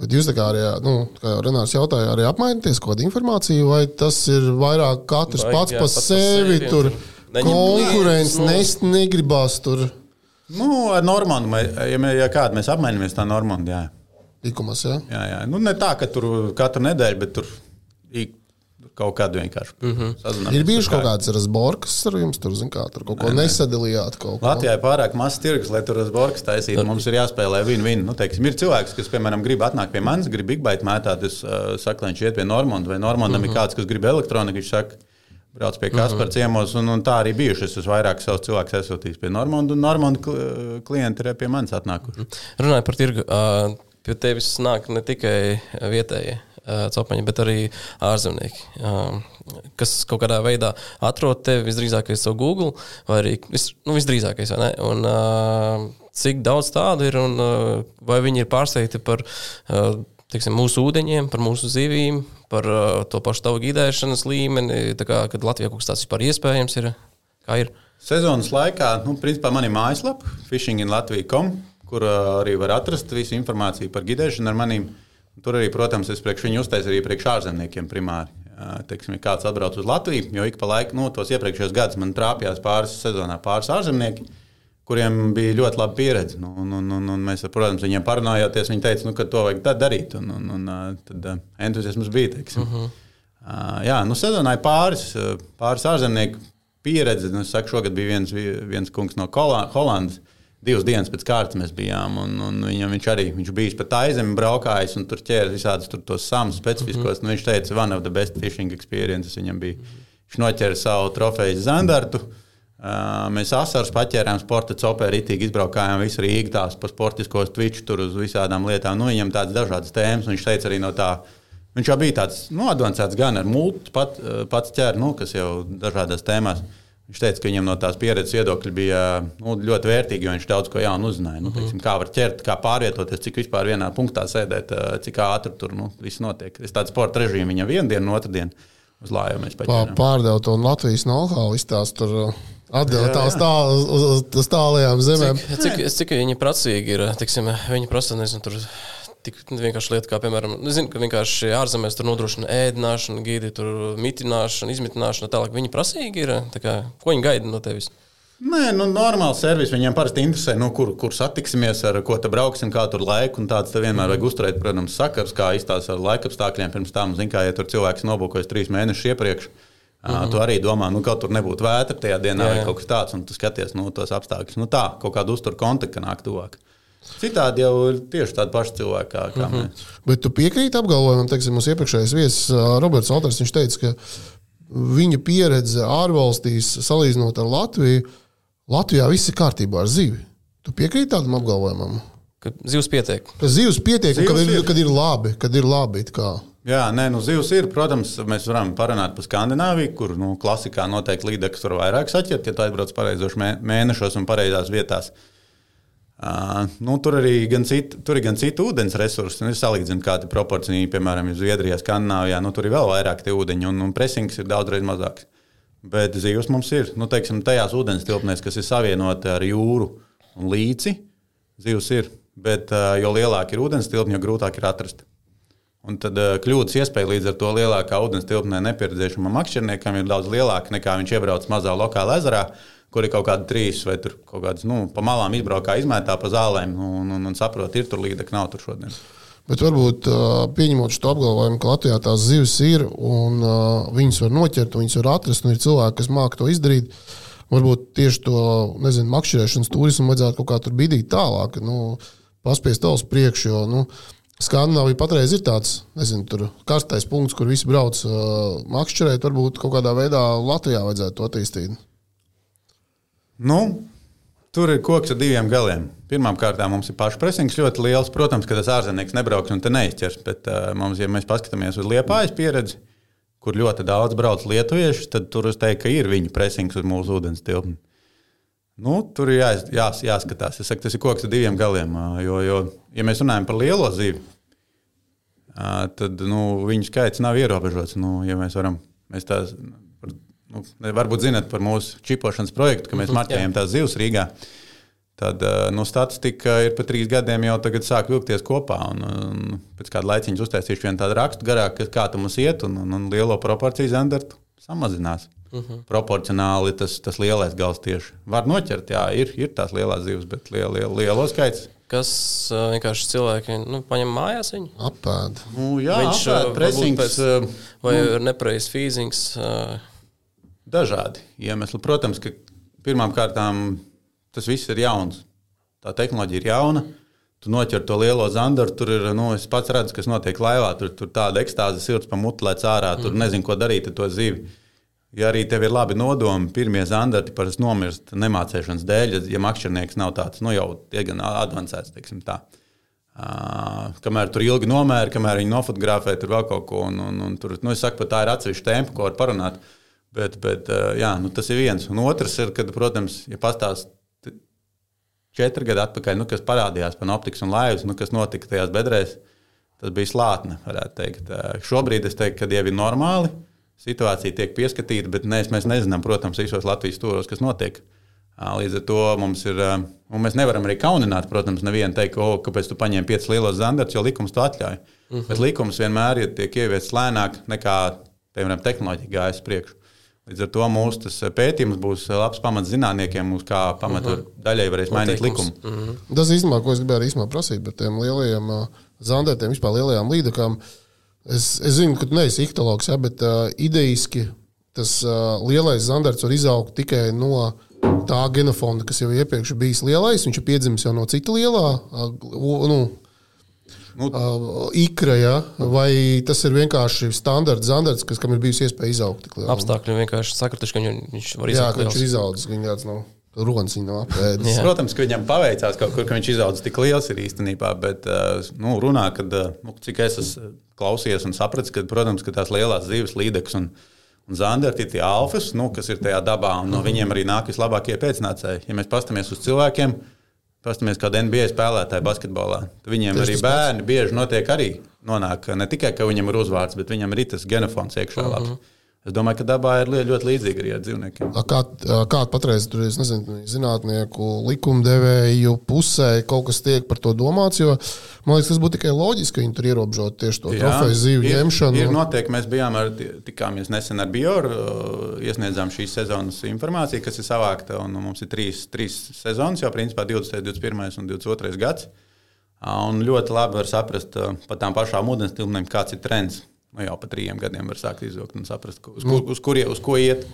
Bet jūs tā kā arī, nu, kā jau Renārs jautāja, arī apmaināties kaut kādu informāciju, vai tas ir vairāk katrs Vai, pats jā, par sevi, sevi, tur konkurence, nu. nest negribās tur Nu, ar Normandu, ja, ja kādu mēs apmainamies, tā Normandu. Jā. likumas, jā? Jā, jā. Nu, ne tā, ka tur katru nedēļu, bet tur ik- kaut kādu vienkārši mm -hmm. Ir bijuši kaut kādas razborkas ar jums, tur, zin kā, tur kaut ko nesadalījāt kaut ko. Latvijā ir pārāk maz tirgus, lai tur uz borkas taisītu. Mums ir jāspēlē vien-vien. Nu, teiksim, ir cilvēks, kas, piemēram, grib atnākt pie manis, grib bigbaita mētāt. Es uh, saku, lai viņš iet pie Normanda, vai Normandam mm -hmm. ir kāds, kas grib elektroniku. Viņš saka, brauc pie Kaspara ciemos, un, un tā arī bijuši. Es esmu vairāk savus cilvēkus aizsūtījis pie Normanda, un Normanda kli- klienti ir pie manis atnākuši. Runājot par tirgu, ā, pie tevis nāk ne tikai vietējie ā, copaņi, bet arī ārzemnieki, ā, kas kaut kādā veidā atrod tevi visdrīzākais savu Google, vai arī vis, nu, visdrīzākais? Un, ā, cik daudz tādu ir, un vai viņi ir pārsteigti par ā, teiksim, mūsu ūdeņiem, par mūsu zivīm, par to pašu tavu gidēšanas līmeni, kā, kad Latvijā kaut kas tāds vispār iespējams ir? Ir? Sezonas laikā, nu, principā, man ir mājaslapa, fishinginlatvija.com, kur arī var atrast visu informāciju par gidēšanu ar maniem. Tur arī, protams, es priekš viņu uztaisu arī priekš ārzemniekiem primāri. Uh, Teiksim, kāds atbrauc uz Latviju, jo ik pa laikam, nu, tos iepriekšējos gados man trāpījās pāris sezonā pāris ārzemnieki, kuriem bija ļoti laba pieredze. Nu, un, un, un, un mēs, protams, viņiem parunājoties, viņi teica, nu, ka to vajag darīt. Un, un, un uh, tad uh, entuziasms bija. Teiksim. Uh -huh. uh, jā, nu, sezonā ir pāris, uh, pāris ārzemnieku pieredze. Nu, saku, šogad bija viens, vi- viens kungs no Holandas. Divas dienas pēc kārtas mēs bijām, un, un viņam, viņš arī viņš bija pa taizemi braukājis un tur ķēra visādus tur tos samus specifiskos. Mm -hmm. viņš teica, one of the best fishing experiences viņam bija. Viņš noķēra savu trofeju zandartu. Uh, mēs asars paķērām sporta copē, rītīgi izbraukājām visu Rīgā, tās pa sportiskos twitch, tur uz visādām lietām. Nu, viņam tādas dažādas tēmas, viņš teica arī no tā. Viņš jau bija tāds nu, advancēts gan ar multu, pat, uh, pats ķēra, nu, kas jau dažādās tēmās. Viņš teica, ka viņam no tās pieredzes viedokļa bija nu, ļoti vērtīgi, jo viņš daudz ko jaunu uzzināja. Nu, teiksim, kā var ķert, kā pārvietoties, cik vispār vienā punktā sēdēt, uh, cik ātri tur nu, viss notiek. Es tādu sporta režīmu viņam vienu dienu, otru dienu. uz lāju mēs Pā, paņēmām. pārdeva to Latvijas know-how, izstāst tur uh, atdeva tās tālu uz, uz, uz tālajām zemēm. Cik, cik, cik viņi prasīgi ir? Tiksim, viņi prasa, nezinu, tur tik vienkārši lieta, kā, piemēram, nu, zinu, ka vienkārši ārzemēs tur nodrošina ēdināšanu, gīdi, tur mitināšanu, izmitināšanu, tālāk. Viņi prasīgi ir. Tā kā, ko viņi gaida no tevis? Nē, nu, normāli servis viņiem parasti interesē, nu, kur, kur satiksimies, ar ko te brauksim, kā tur laiku. Tāds te vienmēr vajag uzturēt, protams, sakars, kā izstāsta ar laika apstākļiem. Pirms tam, zin, kā, ja tur cilvēks nobukojas trīs mēnešus iepriekš, mm -hmm. tu arī domā, nu, kaut tur nebūtu vētra tajā dienā Jā, vai jā. kaut kas tāds, un tu skaties nu, tos apstākļus. Nu, tā, kaut kādu uzturu kontaktu nāk tuvāk. Citādi jau ir tieši tādi paši cilvēki, kā, kā mm -hmm. mēs. Bet tu piekrīti apgalvojumam, teiksim, mūsu iepriekšējais viesis Roberts Alters. Viņš teica, ka viņa pieredze ārvalstīs, salīdzinot ar Latviju, Latvijā viss ir kārtībā ar zivi. Tu piekrīti tādam apgalvojumam? Ka zivs pietiek. Ka zivs pietiek, un kad Zivs ir, ir. kad ir labi, kad ir labi. it kā. Jā, nē, nu zivs ir. Protams, mēs varam parunāt par Skandināviju, kur nu, klasikā noteikti līdzekļus var vairāk saķert, ja tā aizbrauc pareizos mē- mēnešos un pareizās vietās. Uh, nu, tur, arī gan citi, tur ir gan citi ūdens resursi. Nu, es salīdzinu, kāda ir proporcija. Piemēram, Zviedrijā, Skandināvijā, nu, tur ir vēl vairāk tie ūdeņi, un, un presings ir daudzreiz mazāks. Bet zivs mums ir. Nu, teiksim, tajās ūdens tilpnēs, kas ir savienoti ar jūru un līci, zivs ir. Bet uh, jo lielāka ir ūdens tilpne, jo grūtāk ir atrast. Un tad uh, kļūdas iespēja līdz ar to lielākā ūdens tilpnē nepieredzējušam makšķerniekam ir daudz lielāka nekā viņš iebrauc mazā lokālā ezerā, kur ir kaut kādi trīs vai kaut kādas nu, pa malām izbraukā, izmētā pa zālēm nu, un, un, un saprot, ir tur līdzekļi, nav tur šodien. Bet varbūt pieņemot šo apgalvojumu, ka Latvijā tās zivs ir un viņas var noķert, viņas var atrast, un ir cilvēki, kas māca to izdarīt. Varbūt tieši to nezinu, makšķerēšanas turismu vajadzētu kaut kā tur bidīt tālāk, nu, paspiest vēl uz priekšu. Jo, nu, Skandināvija patreiz ir tāds nezinu, tur karstais punkts, kur visi brauc uh, makšķerēt. Varbūt kaut kādā veidā Latvijā vajadzētu to attīstīt. Nu, tur ir koks ar diviem galiem. Pirmkārt, mums ir pašpresings ļoti liels. Protams, ka tas ārzemnieks nebrauks un te neizķers. Bet, uh, mums, ja mēs paskatāmies uz liepājas pieredzi, kur ļoti daudz brauc lietuvieši, tad tur es teiktu, ka ir viņu presings uz mūsu ūdens tilpni. Nu, tur ir jā, jā, jāskatās. Es saku, tas ir koks ar diviem galiem. ā, Jo, jo, ja mēs runājam par lielo zivi, ā, tad nu, viņu skaits nav ierobežots. Nu, ja mēs varam, mēs tās, nu, varbūt zinat par mūsu čipošanas projektu, ka mēs marķējam tās zivs Rīgā. Tad ā, nu, statistika ir pa trīs gadiem jau tagad sāk vilkties kopā. Un, un pēc kāda laiciņa uztaisīšu vienu tādu rakstu garāk, kas- kā tam mums iet, un, un, un lielo proporciju zandartu samazinās. Uh -huh. Proporcionāli tas, tas lielais gals tieši var noķert. Jā, ir, ir tās lielās zivs, bet liela, liela, lielo skaits. Kas ā, vienkārši cilvēki nu, paņem mājās viņu? Apēd. Nu, jā, Viņš, apēd, ā, presings, ā, Vai ir nepareizs fīzings? ā, dažādi iemesli. Protams, ka pirmām kārtām tas viss ir jauns. Tā tehnoloģija ir jauna. Tu noķer to lielo zandaru, tur ir, nu, es pats redzu, kas notiek laivā. Tur, tur tāda ekstāze sirds pamutlēts ārā, tur nezinu, ko darīt ar to zivi. Ja arī tev ir labi nodomi, pirmie zandarti parasti nomirst nemācīšanas dēļ, ja makšķernieks nav tāds, nu, jau diezgan avansēts, teiksim tā. Uh, kamēr tur ilgi nomēra, kamēr viņi nofotografē, tur vēl kaut ko. Un, un, un tur, nu, es saku, tā ir atsevišķa tempa, ko var parunāt. Bet, bet uh, jā, nu, tas ir viens. Un otrs ir, kad, protams, ja pastāstīs četri gadi atpakaļ, nu, kas parādījās par optikas un laivas, nu, kas notika tajās bedrēs, tas bija slāpne. varētu teikt. Uh, šobrīd es teiktu, ka jau ir normāli. Situācija tiek pieskatīta, bet mēs, mēs nezinām, protams, visos Latvijas stūros, kas notiek. Ā, Līdz ar to mums ir, un mēs nevaram arī kaunināt, protams, nevienu teikt, o, kāpēc tu paņēmi piecus lielos zandartus, jo likums to atļauj. Uh -huh. Bet likums vienmēr ir tiek ieviests lēnāk nekā, piemēram, tehnoloģija gājas priekšu. Līdz ar to mūsu tas pētījums būs labs pamats zinātniekiem, uz kā pamata uh -huh. daļai varēs mainīt likumu. Mhm. Tas īstenībā, ko es gribēju arī īstenībā prasīt par tiem lielajiem uh, zandētiem, vispār lielajām līdekām. Es, es zinu, ka tu neesi ihtologs, ja, bet uh, idejiski tas uh, lielais zandarts var izaugt tikai no tā genofonda, kas jau iepriekš bijis lielais. Viņš ir piedzimis jau no cita lielā. Uh, nu, Nu, uh, ikra, ja? vai tas ir vienkārši standarts zandarts, kas, kam ir bijusi iespēja izaugt? Apstākļi vienkārši sakrituši, ka viņu- viņš var Jā, izaugt. ka viņš ir izaudzis, ka viņš tāds nav. Ronis viņa nav apēdis. Jā. Protams, ka viņam paveicās kaut kur, ka viņš izaudzis tik liels ir īstenībā, bet uh, nu, runā, kad, uh, nu, cik es esmu klausījies un sapratis, ka, protams, ka tās lielās dzīves līdeks un, un zandarti ir tie alfas, nu, kas ir tajā dabā, un no viņiem arī nāk vislabākie pēcnācēji. Ja mēs pastamies uz cilvēkiem, pastamies kādu NBA spēlētāju basketbolā, viņiem Tieši arī tas bērni bieži notiek arī. Nonāk ne tikai, ka viņam ir uzvārds, bet viņam ir tas genofons iekšā labs. Es domāju, ka dabā ir ļoti līdzīga arī ar dzīvniekiem. A, Kā, kāda patreiz tur ir nezinu, zinātnieku likumdevēju pusē kaut kas tiek par to domāts? Jo, man liekas, tas būtu tikai loģiski, ka viņi tur ierobežot tieši to trofeju zīvju ir, ņemšanu. ir noteikti. Mēs bijām ar, tikāmies nesen ar Bioru, iesniedzām šīs sezonas informāciju, kas ir savākta. un Mums ir trīs, trīs sezonas, jau principā 20, 21 un 22 gads. Un ļoti labi var saprast uh, par tām pašām ūdens tilpnēm, kāds ir trends. Nu, jau pa trījiem gadiem var sākt izvilkt un saprast, uz, kur, uz, kur, uz ko iet.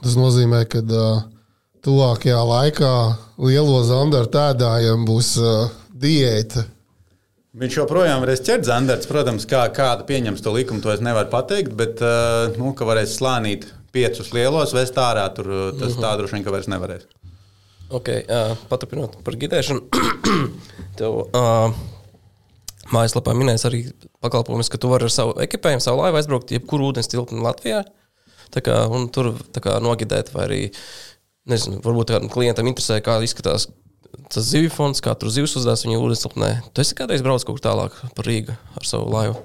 Tas nozīmē, ka uh, tuvākajā laikā lielo zandaru tēdājiem būs uh, diēta. Viņš joprojām varēs ķert zandarts. Protams, kā, kāda pieņems to likumu, to es nevaru pateikt. Bet, uh, nu, ka varēs slānīt piecus lielos, vest ārā, tur uh, tas tā droši vien, ka vairs nevarēs. Okay, uh, paturpinot par gidēšanu, (clears throat) tev uh, mājaslapā minēs arī pakalpojumus, ka tu vari ar savu ekipējumu, savu laivu aizbraukt jebkuru ūdens tilpni Latvijā. Kā, un tur kā, nogidēt, vai arī nezinu, varbūt kādam klientam interesē, kā izskatās tas zivju fonds, kā tur zivs uzdevās viņa ūdens tilpnē. Tu esi kādreiz braucis kaut kur tālāk par Rīgu ar savu laivu.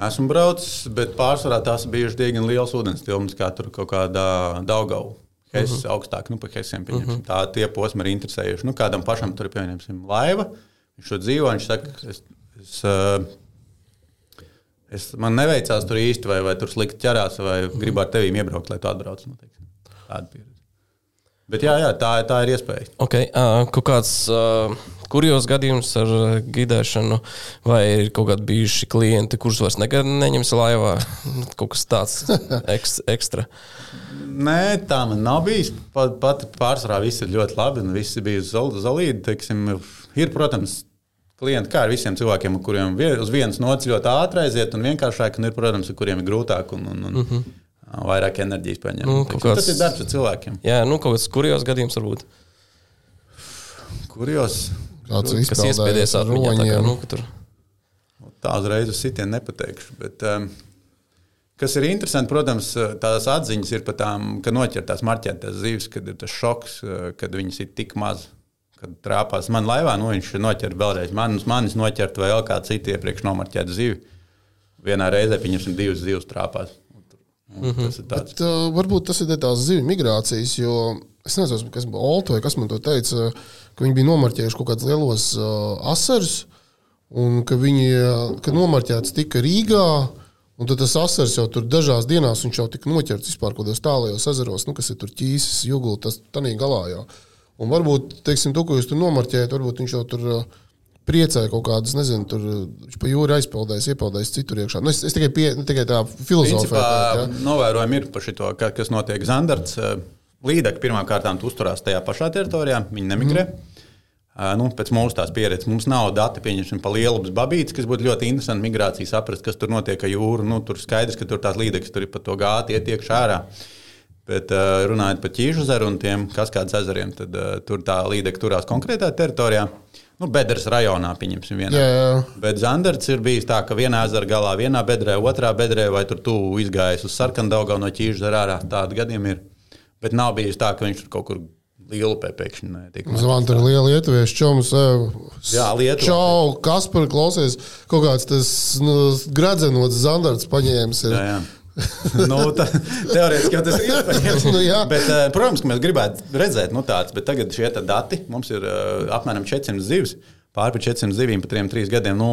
Esmu braucis, bet pārsvarā tās bija diezgan liels ūdens tilpnes, kā tur kaut kādā Daugavā. Hess uh -huh. augstāk, nu, par hesiem. Uh -huh. Tā tie posmi ir interesējuši. Nu, kādam pašam tur ir pieņemsim laiva. Viņš to dzīvo, viņš saka, es, es, uh, es, man neveicās tur īsti, vai, vai tur slikti ķerās, vai gribu ar tevi iebraukt, lai tu atbrauc. Nu. Tāda pieredze. Bet jā, jā tā, tā ir iespēja. Okay, uh, kaut kāds uh, kurjos gadījums ar gidēšanu, vai ir kaut kādi bijuši klienti, kurus vairs nekad neņems laivā? (laughs) Kaut kas tāds eks, ekstra. Nē, tā man nav bijis. Pat, pat pārsvarā viss ir ļoti labi, un viss bija zelīti. Teiksim, ir, protams, klienti, kā ar visiem cilvēkiem, kuriem uz vienas nots ļoti ātri aiziet, un vienkāršāk, un ir, protams, ar kuriem ir grūtāk un, un, un mm -hmm. vairāk enerģijas paņemt. Nu, kāds... Tas ir darbs ar cilvēkiem. Jā, nu kaut kāds kurjos gadījums varbūt. Kurjos Kāds Kas iespējas ar atmiņā, tā kā, roņiem. nu, ka tur. tā uzreiz uz sitienu nepateikšu. Bet, um, kas ir interesanti, protams, tās atziņas ir par tām, ka noķer tās marķētās zivis, kad ir tas šoks, kad viņas ir tik maz. Kad trāpās man laivā, nu viņš noķer vēlreiz manis, manis noķert vai vēl kādu citu iepriekš nomarķētu zivi. Vienā reizē pieņemsim divas zivs trāpās. Un Mhm. Tas ir tāds. Bet, uh, varbūt tas ir tās zivju migrācijas, jo es nezinu, kas bija Olto vai kas man to teica, ka viņi bija nomarķējuši kaut kādus lielos uh, asarus, un ka viņi, uh, ka nomarķēts tika Rīgā, un tad tas asars jau tur dažās dienās viņš jau tika noķerts vispār kaut kādos tālajos ezeros, nu, kas ir tur ķīsis, jūguli, tas tanī galā jau. Un varbūt, teiksim, to, ko jūs tur nomarķējat, varbūt viņš jau tur uh, priecēja kaut kādas, nezinu, tur uh, viņš pa jūru aizpeldējis, iepeldējis citur iekšā. Nu, es, es tikai, pie, nu, tikai tā filozofē. Principā Ja? novērojumi ir par ka- kas notiek Zandarts. Līdekļi pirmām kārtām uzturās tajā pašā teritorijā, viņi nemigrē. Mm. Nu, pēc mūsu tās pieredzes mums nav dati par lielu babīti, kas būtu ļoti interesanti migrācija, saprast, kas tur notiek ar jūru. Nu, tur skaidrs, ka tur tās līdekļas tur ir pa to gāti, iet iekšā ārā. Bet uh, runājot par ķīžu ezeru un tiem kaskādas ezeriem, tad uh, tur tā līdekļa turās konkrētā teritorijā. Nu, Bedres rajonā, pieņemsim, vienā. Jā, jā. Bet Zandarts ir bijis tā, ka vienā ezera galā, vienā bedrē, otrā bedrē, vai tur tuvu izgājis uz sarkanu daļu no ķīža zara ārā. Tādu gadījumu ir. Bet nav bijis tā, ka viņš tur kaut kur lielu pēkšņi netiek. Zvanu tur liela lietuviešu čoms. Jā, Lietuva. Čau, kas par klausies? Kaut kāds tas nu, gradzenots zandarts paņēmis. Ir. Jā, jā. (laughs) nu, teorētiski jau tas ir iespējams. Nu, jā. bet, eh, protams, ka mēs gribētu redzēt nu, tādas, bet tagad šie dati mums ir uh, apmēram 400 zivs. Pāri par 400 zivīm par 3 gadiem nu,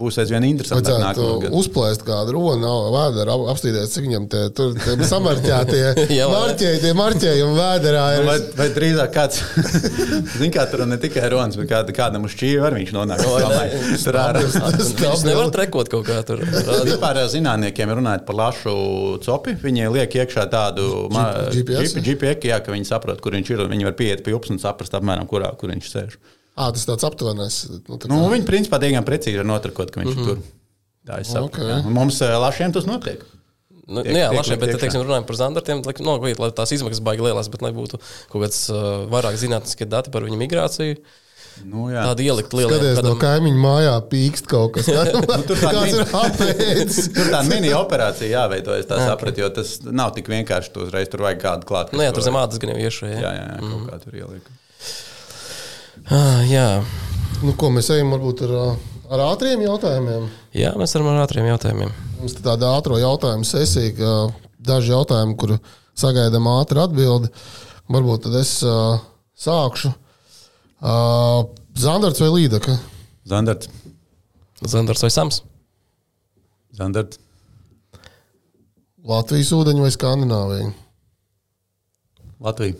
būs aizvien interesantāk. Uzplēst kādu runu, vēdera, ap- apstīties, cik viņam tie, tur, tie samarķētie (laughs) marķēji, tie marķējumi vēderā ir. Vai, vai drīzāk kāds, (laughs) zina, kā tur ne tikai runas, bet kāda, kādam uz šķīvi arī viņš nonāk. (laughs) Tur ārā. Tas nevar trekot kaut kā tur. Vispār ar zinātniekiem runājot par lašu copi, viņi liek iekšā tādu GPS? GP, GPS, jā, ka viņi saprot, kur viņš ir. un Viņi var pieiet pie upes un saprast apmēram, kurā kur viņš sēž. Ā, tas tāds aptuvenais. Nu, tā kā- Nu, viņi principā diezgan precīzi var notrakot, ka viņš mm -hmm. ir tur. Tā saprotu. Ok. Okay. Mums eh, lašiem tas notiek. Nu, Tiek- nu, jā, tiek labi, bet, teiksim, runājot par zandartiem, lai, no, vai, lai tās izmaksas baigi lielas, bet lai būtu kaut kāds uh, vairāk zinātniskie dati par viņu migrāciju, Nu, jā. tādu ielikt lielā Skaties, no kaimiņa mājā pīkst kaut kas. (laughs) Nu, tur tāda Kāds mini- ir? (laughs) Tur tā mini operācija jāveido, es tā sapratu, jo tas nav tik vienkārši. Tu uzreiz tur vajag kādu klāt. Nu, jā, tur to- zem ādas gan jau iešai. Jā, jā, jā kaut kā tur ielikt. Ah, jā. Nu, ko mēs ejam varbūt ar Ar ātriem jautājumiem. Jā, mēs varam ar ātriem jautājumiem. Mums ir tāda ātrā jautājuma sesija, ka daži jautājumi, kur sagaidām ātru atbildi. Varbūt tad es uh, sākšu. Uh, Zandarts vai Līdaka? Zandarts. Zandars vai Sams? Zandarts. Latvijas ūdeņi vai Skandināvija? Latvija.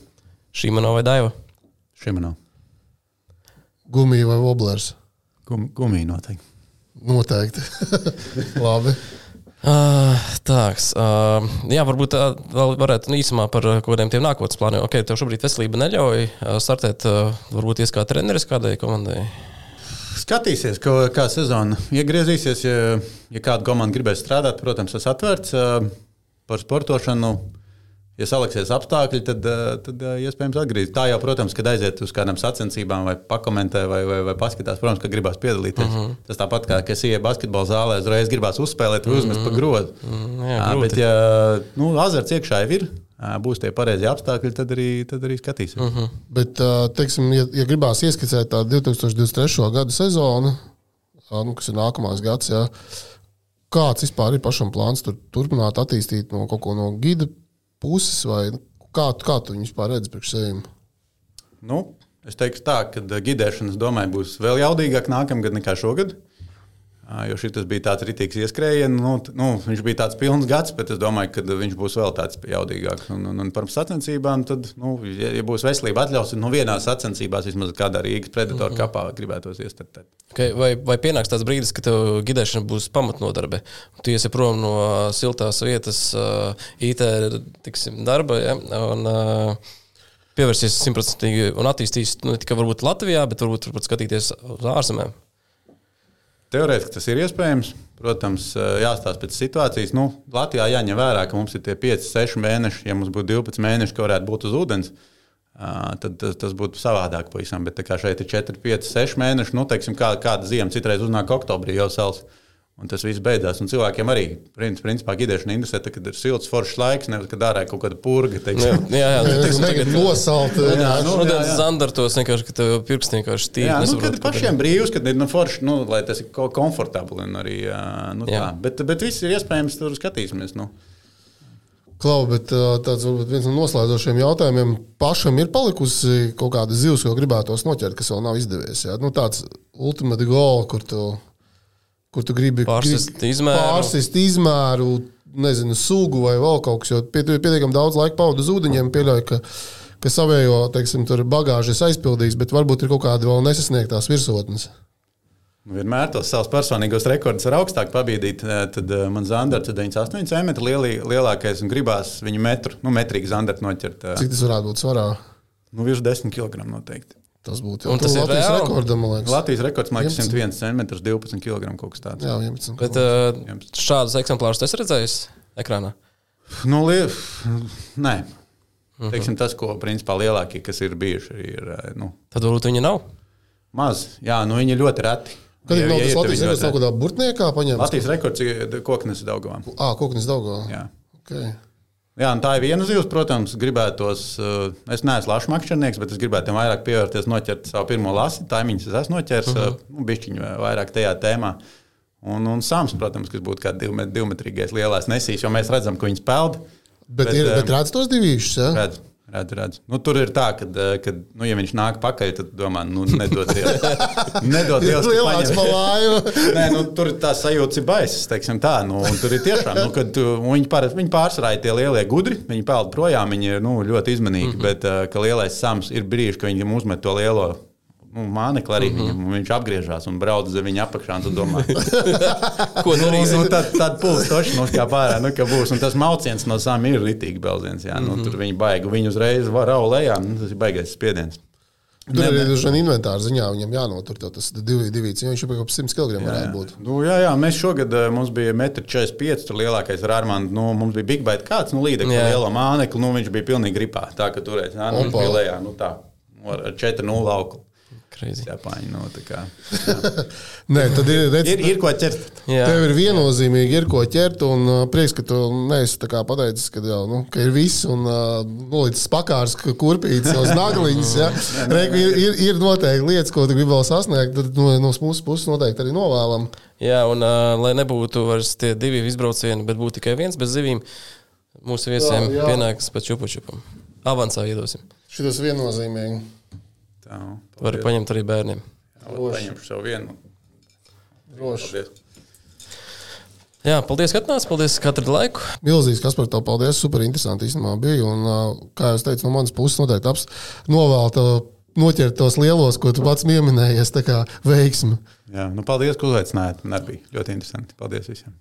Šīmano vai Daiva? Šimanov. Gumija vai Voblers? Gum, gumija noteikti. Noteikti. (laughs) Labi. Uh, tāks, uh, jā, varbūt uh, vēl varētu nu, īsumā par uh, kaut kādiem tiem nākotnes plāniem. Ok, tev šobrīd veselība neļauj uh, startēt, uh, varbūt ies kā treneris kādai komandai. Skatīsies, kā, kā sezona iegriezīsies. Ja, ja kāda komanda gribēs strādāt, protams, tas atvērts uh, par sportošanu. Ja saliksies apstākļi, tad, uh, tad uh, iespējams atgriezties. Tā jau, protams, kad aiziet uz kādām sacensībām, vai pakomentē, vai, vai, vai paskatās, protams, ka gribās piedalīties. Uh -huh. Tas tāpat kā, ka es ieeju basketbola zālē, uzreiz gribās uzspēlēt, vai uzmest uh -huh. pa grozu. Uh Mm, jā, -huh. grūti. Bet, ja nu, azarts iekšā jau ir, būs tie pareizie apstākļi, tad arī, tad arī skatīsimies. Uh -huh. Bet, teiksim, ja, ja gribās ieskicēt tādu 2023. gada sezonu, nu, kas ir nākamais gads, jā, kāds vispār ir pašam plāns tur, turpināt attīstīt no kaut ko no gida puses, vai kā, kā tu viņu vispār redzi priekš sevis? Nu, es teiktu, tā, ka gidēšana, es domāju, būs vēl jaudīgāk nākamgad nekā šogad. Ā, Jo šis bija tāds rītīgs ieskrējiens. Nu, nu, viņš bija tāds pilns gads, bet es domāju, ka viņš būs vēl tāds jaudīgāks. Un, un, un par sacensībām, tad, nu, ja, ja būs veselība atļaus, tad nu, vienā sacensībās vismaz kādā Rīgas predatoru kapā gribētos iestartēt. Okay, vai, vai pienāks tāds brīdis, kad tev gidēšana būs pamatnodarbe? Tu iesi prom no siltās vietas, IT tiksim, darba, ja, un uh, pievērsies simtprocentīgi un attīstīs nu, ne tikai varbūt Latvijā, bet varbūt turpat skatīties uz ārzemēm. Teorētiski tas ir iespējams. Protams, jāstāsta pēc situācijas. Nu, Latvijā jāņem vērā, ka mums ir tie 5, 6 mēneši. Ja mums būtu 12 mēneši, ka varētu būt uz ūdens, tad tas, tas būtu savādāk pavisam. Bet kā šeit ir 4, 5, 6 mēneši, nu, teiksim, kā, kāda ziema citreiz uznāk oktobrī jau sals. Un tas viss beidzās. Un cilvēkiem arī, princi- principā, gidēšana interesē, tad, kad ir silts, foršs laiks, nevis kad ārā ir kaut kāda purga. Jā, teiksim. jā, jā (laughs) teiksim, negribu tagad, nosalt. Jā, jā. nu, jā, jā. zandartos vienkārši, ka tev pirksti vienkārši tīri. Jā, nu, kad ir pašiem brīvs, kad ir nu, forši, nu, lai tas ir ko- komfortabli. un Arī, nu, Jā. tā. bet, bet viss ir iespējams, tur skatīsimies. Nu. Klau, bet tāds varbūt viens no noslēdzošiem jautājumiem. Pašam ir palikusi kaut kāda zivs, ko gribētos noķert, kas vēl nav izdevies. Jā? Nu, tāds ultimate goal, kur tu, kur tu gribi Pārsist izmēru. pārsist izmēru, nezinu, sugu vai vēl kaut kas. Jo pietiekami daudz laika pavadu uz ūdeņiem, pieļauju, ka, ka savējo teiksim, es aizpildījis, bet varbūt ir kaut kādi vēl nesasniegtās virsotnes. Nu, Vienmēr tos savus personīgos rekordus var augstāk pabīdīt. Tad uh, man zandarts ir 98 cm lielī, lielākais un gribās viņu metru, nu, metrīgi zandarts noķert. ā, Cik tas varētu būt svarā? Nu, virs 10 kg noteikti. Tas būtu jau tas ir Latvijas reāli? rekordam, man liekas. Latvijas rekords mākslinieks 11. 101 cm, 12 kg kaut kas tāds. Jā, 11. Bet uh, šādus eksemplārus es redzēju ekrānā. Nu, lie... Nē. Teiksim, tas, ko principā lielākie, kas ir bijuši, ir nu, Tad varbūt viņi nav. maz. Jā, nu, viņi ir ļoti reti. Kad ir ir, tad Latvijas rekords kaut kādā burtniekā paņemts? Latvijas rekords ir koknes daugumā. Ā, koknis Daugavā. Jā. Okay. Jā, un tā ir viena zivs, protams, gribētos. uh, Es neesmu lašu makšķernieks, bet es gribētu vairāk pievērties, noķert savu pirmo lasi. Taimiņus es esmu noķēris, uh -huh. nu, bišķiņu vairāk tajā tēmā. Un, un sāms, protams, kas būtu kā divmet, divmetrīgais lielais nesīs, jo mēs redzam, ka viņas peld. Bet, Bet, ir, bet redz tos divīšus, ja? Redz, redz, redz. Nu, tur ir tā, ka, kad, nu, ja viņš nāk pakaļ, tad domā, nu, nedod Dievs. (laughs) nedod ka Lielāks laivu. Nē, nu, tur ir tā sajūta, ir baisa. teiksim Tā, nu, tur ir tiešām, nu, kad un viņi, pār, viņi pārsvarā ir tie lielie gudri. Viņi peld projām, viņi ir nu, ļoti izmanīgi. Mm -hmm. Bet, uh, ka lielais sams ir brīži, kad viņam uzmet to lielo. Nu, Mānekli arī mm -hmm. viņam, un viņš apgriežas un brauc zem viņa apakšā. tu Domā, (laughs) Ko nu, darīs? nu, tad, tad pūlis toši mums kā pārā, nu, ka būs. Un tas mauciens no sām ir ritīgi belziens. Jā, nu, tur viņi baigi, viņi uzreiz var raukt lejā. Nu, tas ir baigais spiediens. Tur arī ir dažādi inventāri ziņā, viņam jānotur to, tas divi, divi, jo viņš jau pēc 100 kg varētu būt. Nu, jā, jā, mēs šogad eh, mums bija 1,45 m. Tur lielākais ir Armāns. Nu, mums bija Big Bite kāds, nu, Jā. liela mānekļa. Nu, viņš bija pilnīgi gripā. Tā kā turēs, jā, nu, viņš bija lejā. Nu, tā, ar 4-0 auklu. Crazy. Japāņi. Nu, tā kā. (laughs) Nē, tad ir, redz, ir, ir ko ķert. Jā, Tev ir viennozīmīgi, ir ko ķert, un uh, prieks, ka tu neesi pateicis, ka, jau, nu, ka ir viss, un uh, nolicis pakārs, ka kurpīts uz nagliņas. Ja? (laughs) Reik, ir, ir, ir noteikti lietas, ko tu gribi vēl sasniegt, tad no, no mūsu puses noteikti arī novēlam. Jā un uh, lai nebūtu vairs tie divi izbraucieni, bet būtu tikai viens bez zivīm, mūsu viesiem Jā, jā. pienāks pa čupu čupam. Avansā iedosim. Šis viennozīmīgi. Tā, Var paņemt arī bērniem. Paņemšu savu vienu. Droši. Jā, paldies, ka atnācāt. Paldies, ka atradāt laiku. Milzīgs, kas par to paldies. Super interesanti īstenībā bija. Un, kā jau teicu, no manas puses noteikti aps novēl tev noķert tos lielos, ko tu pats pieminējies. Tā kā veiksmi. Jā, nu, paldies, ka uzaicinājāt. Man arī bija ļoti interesanti. Paldies visiem.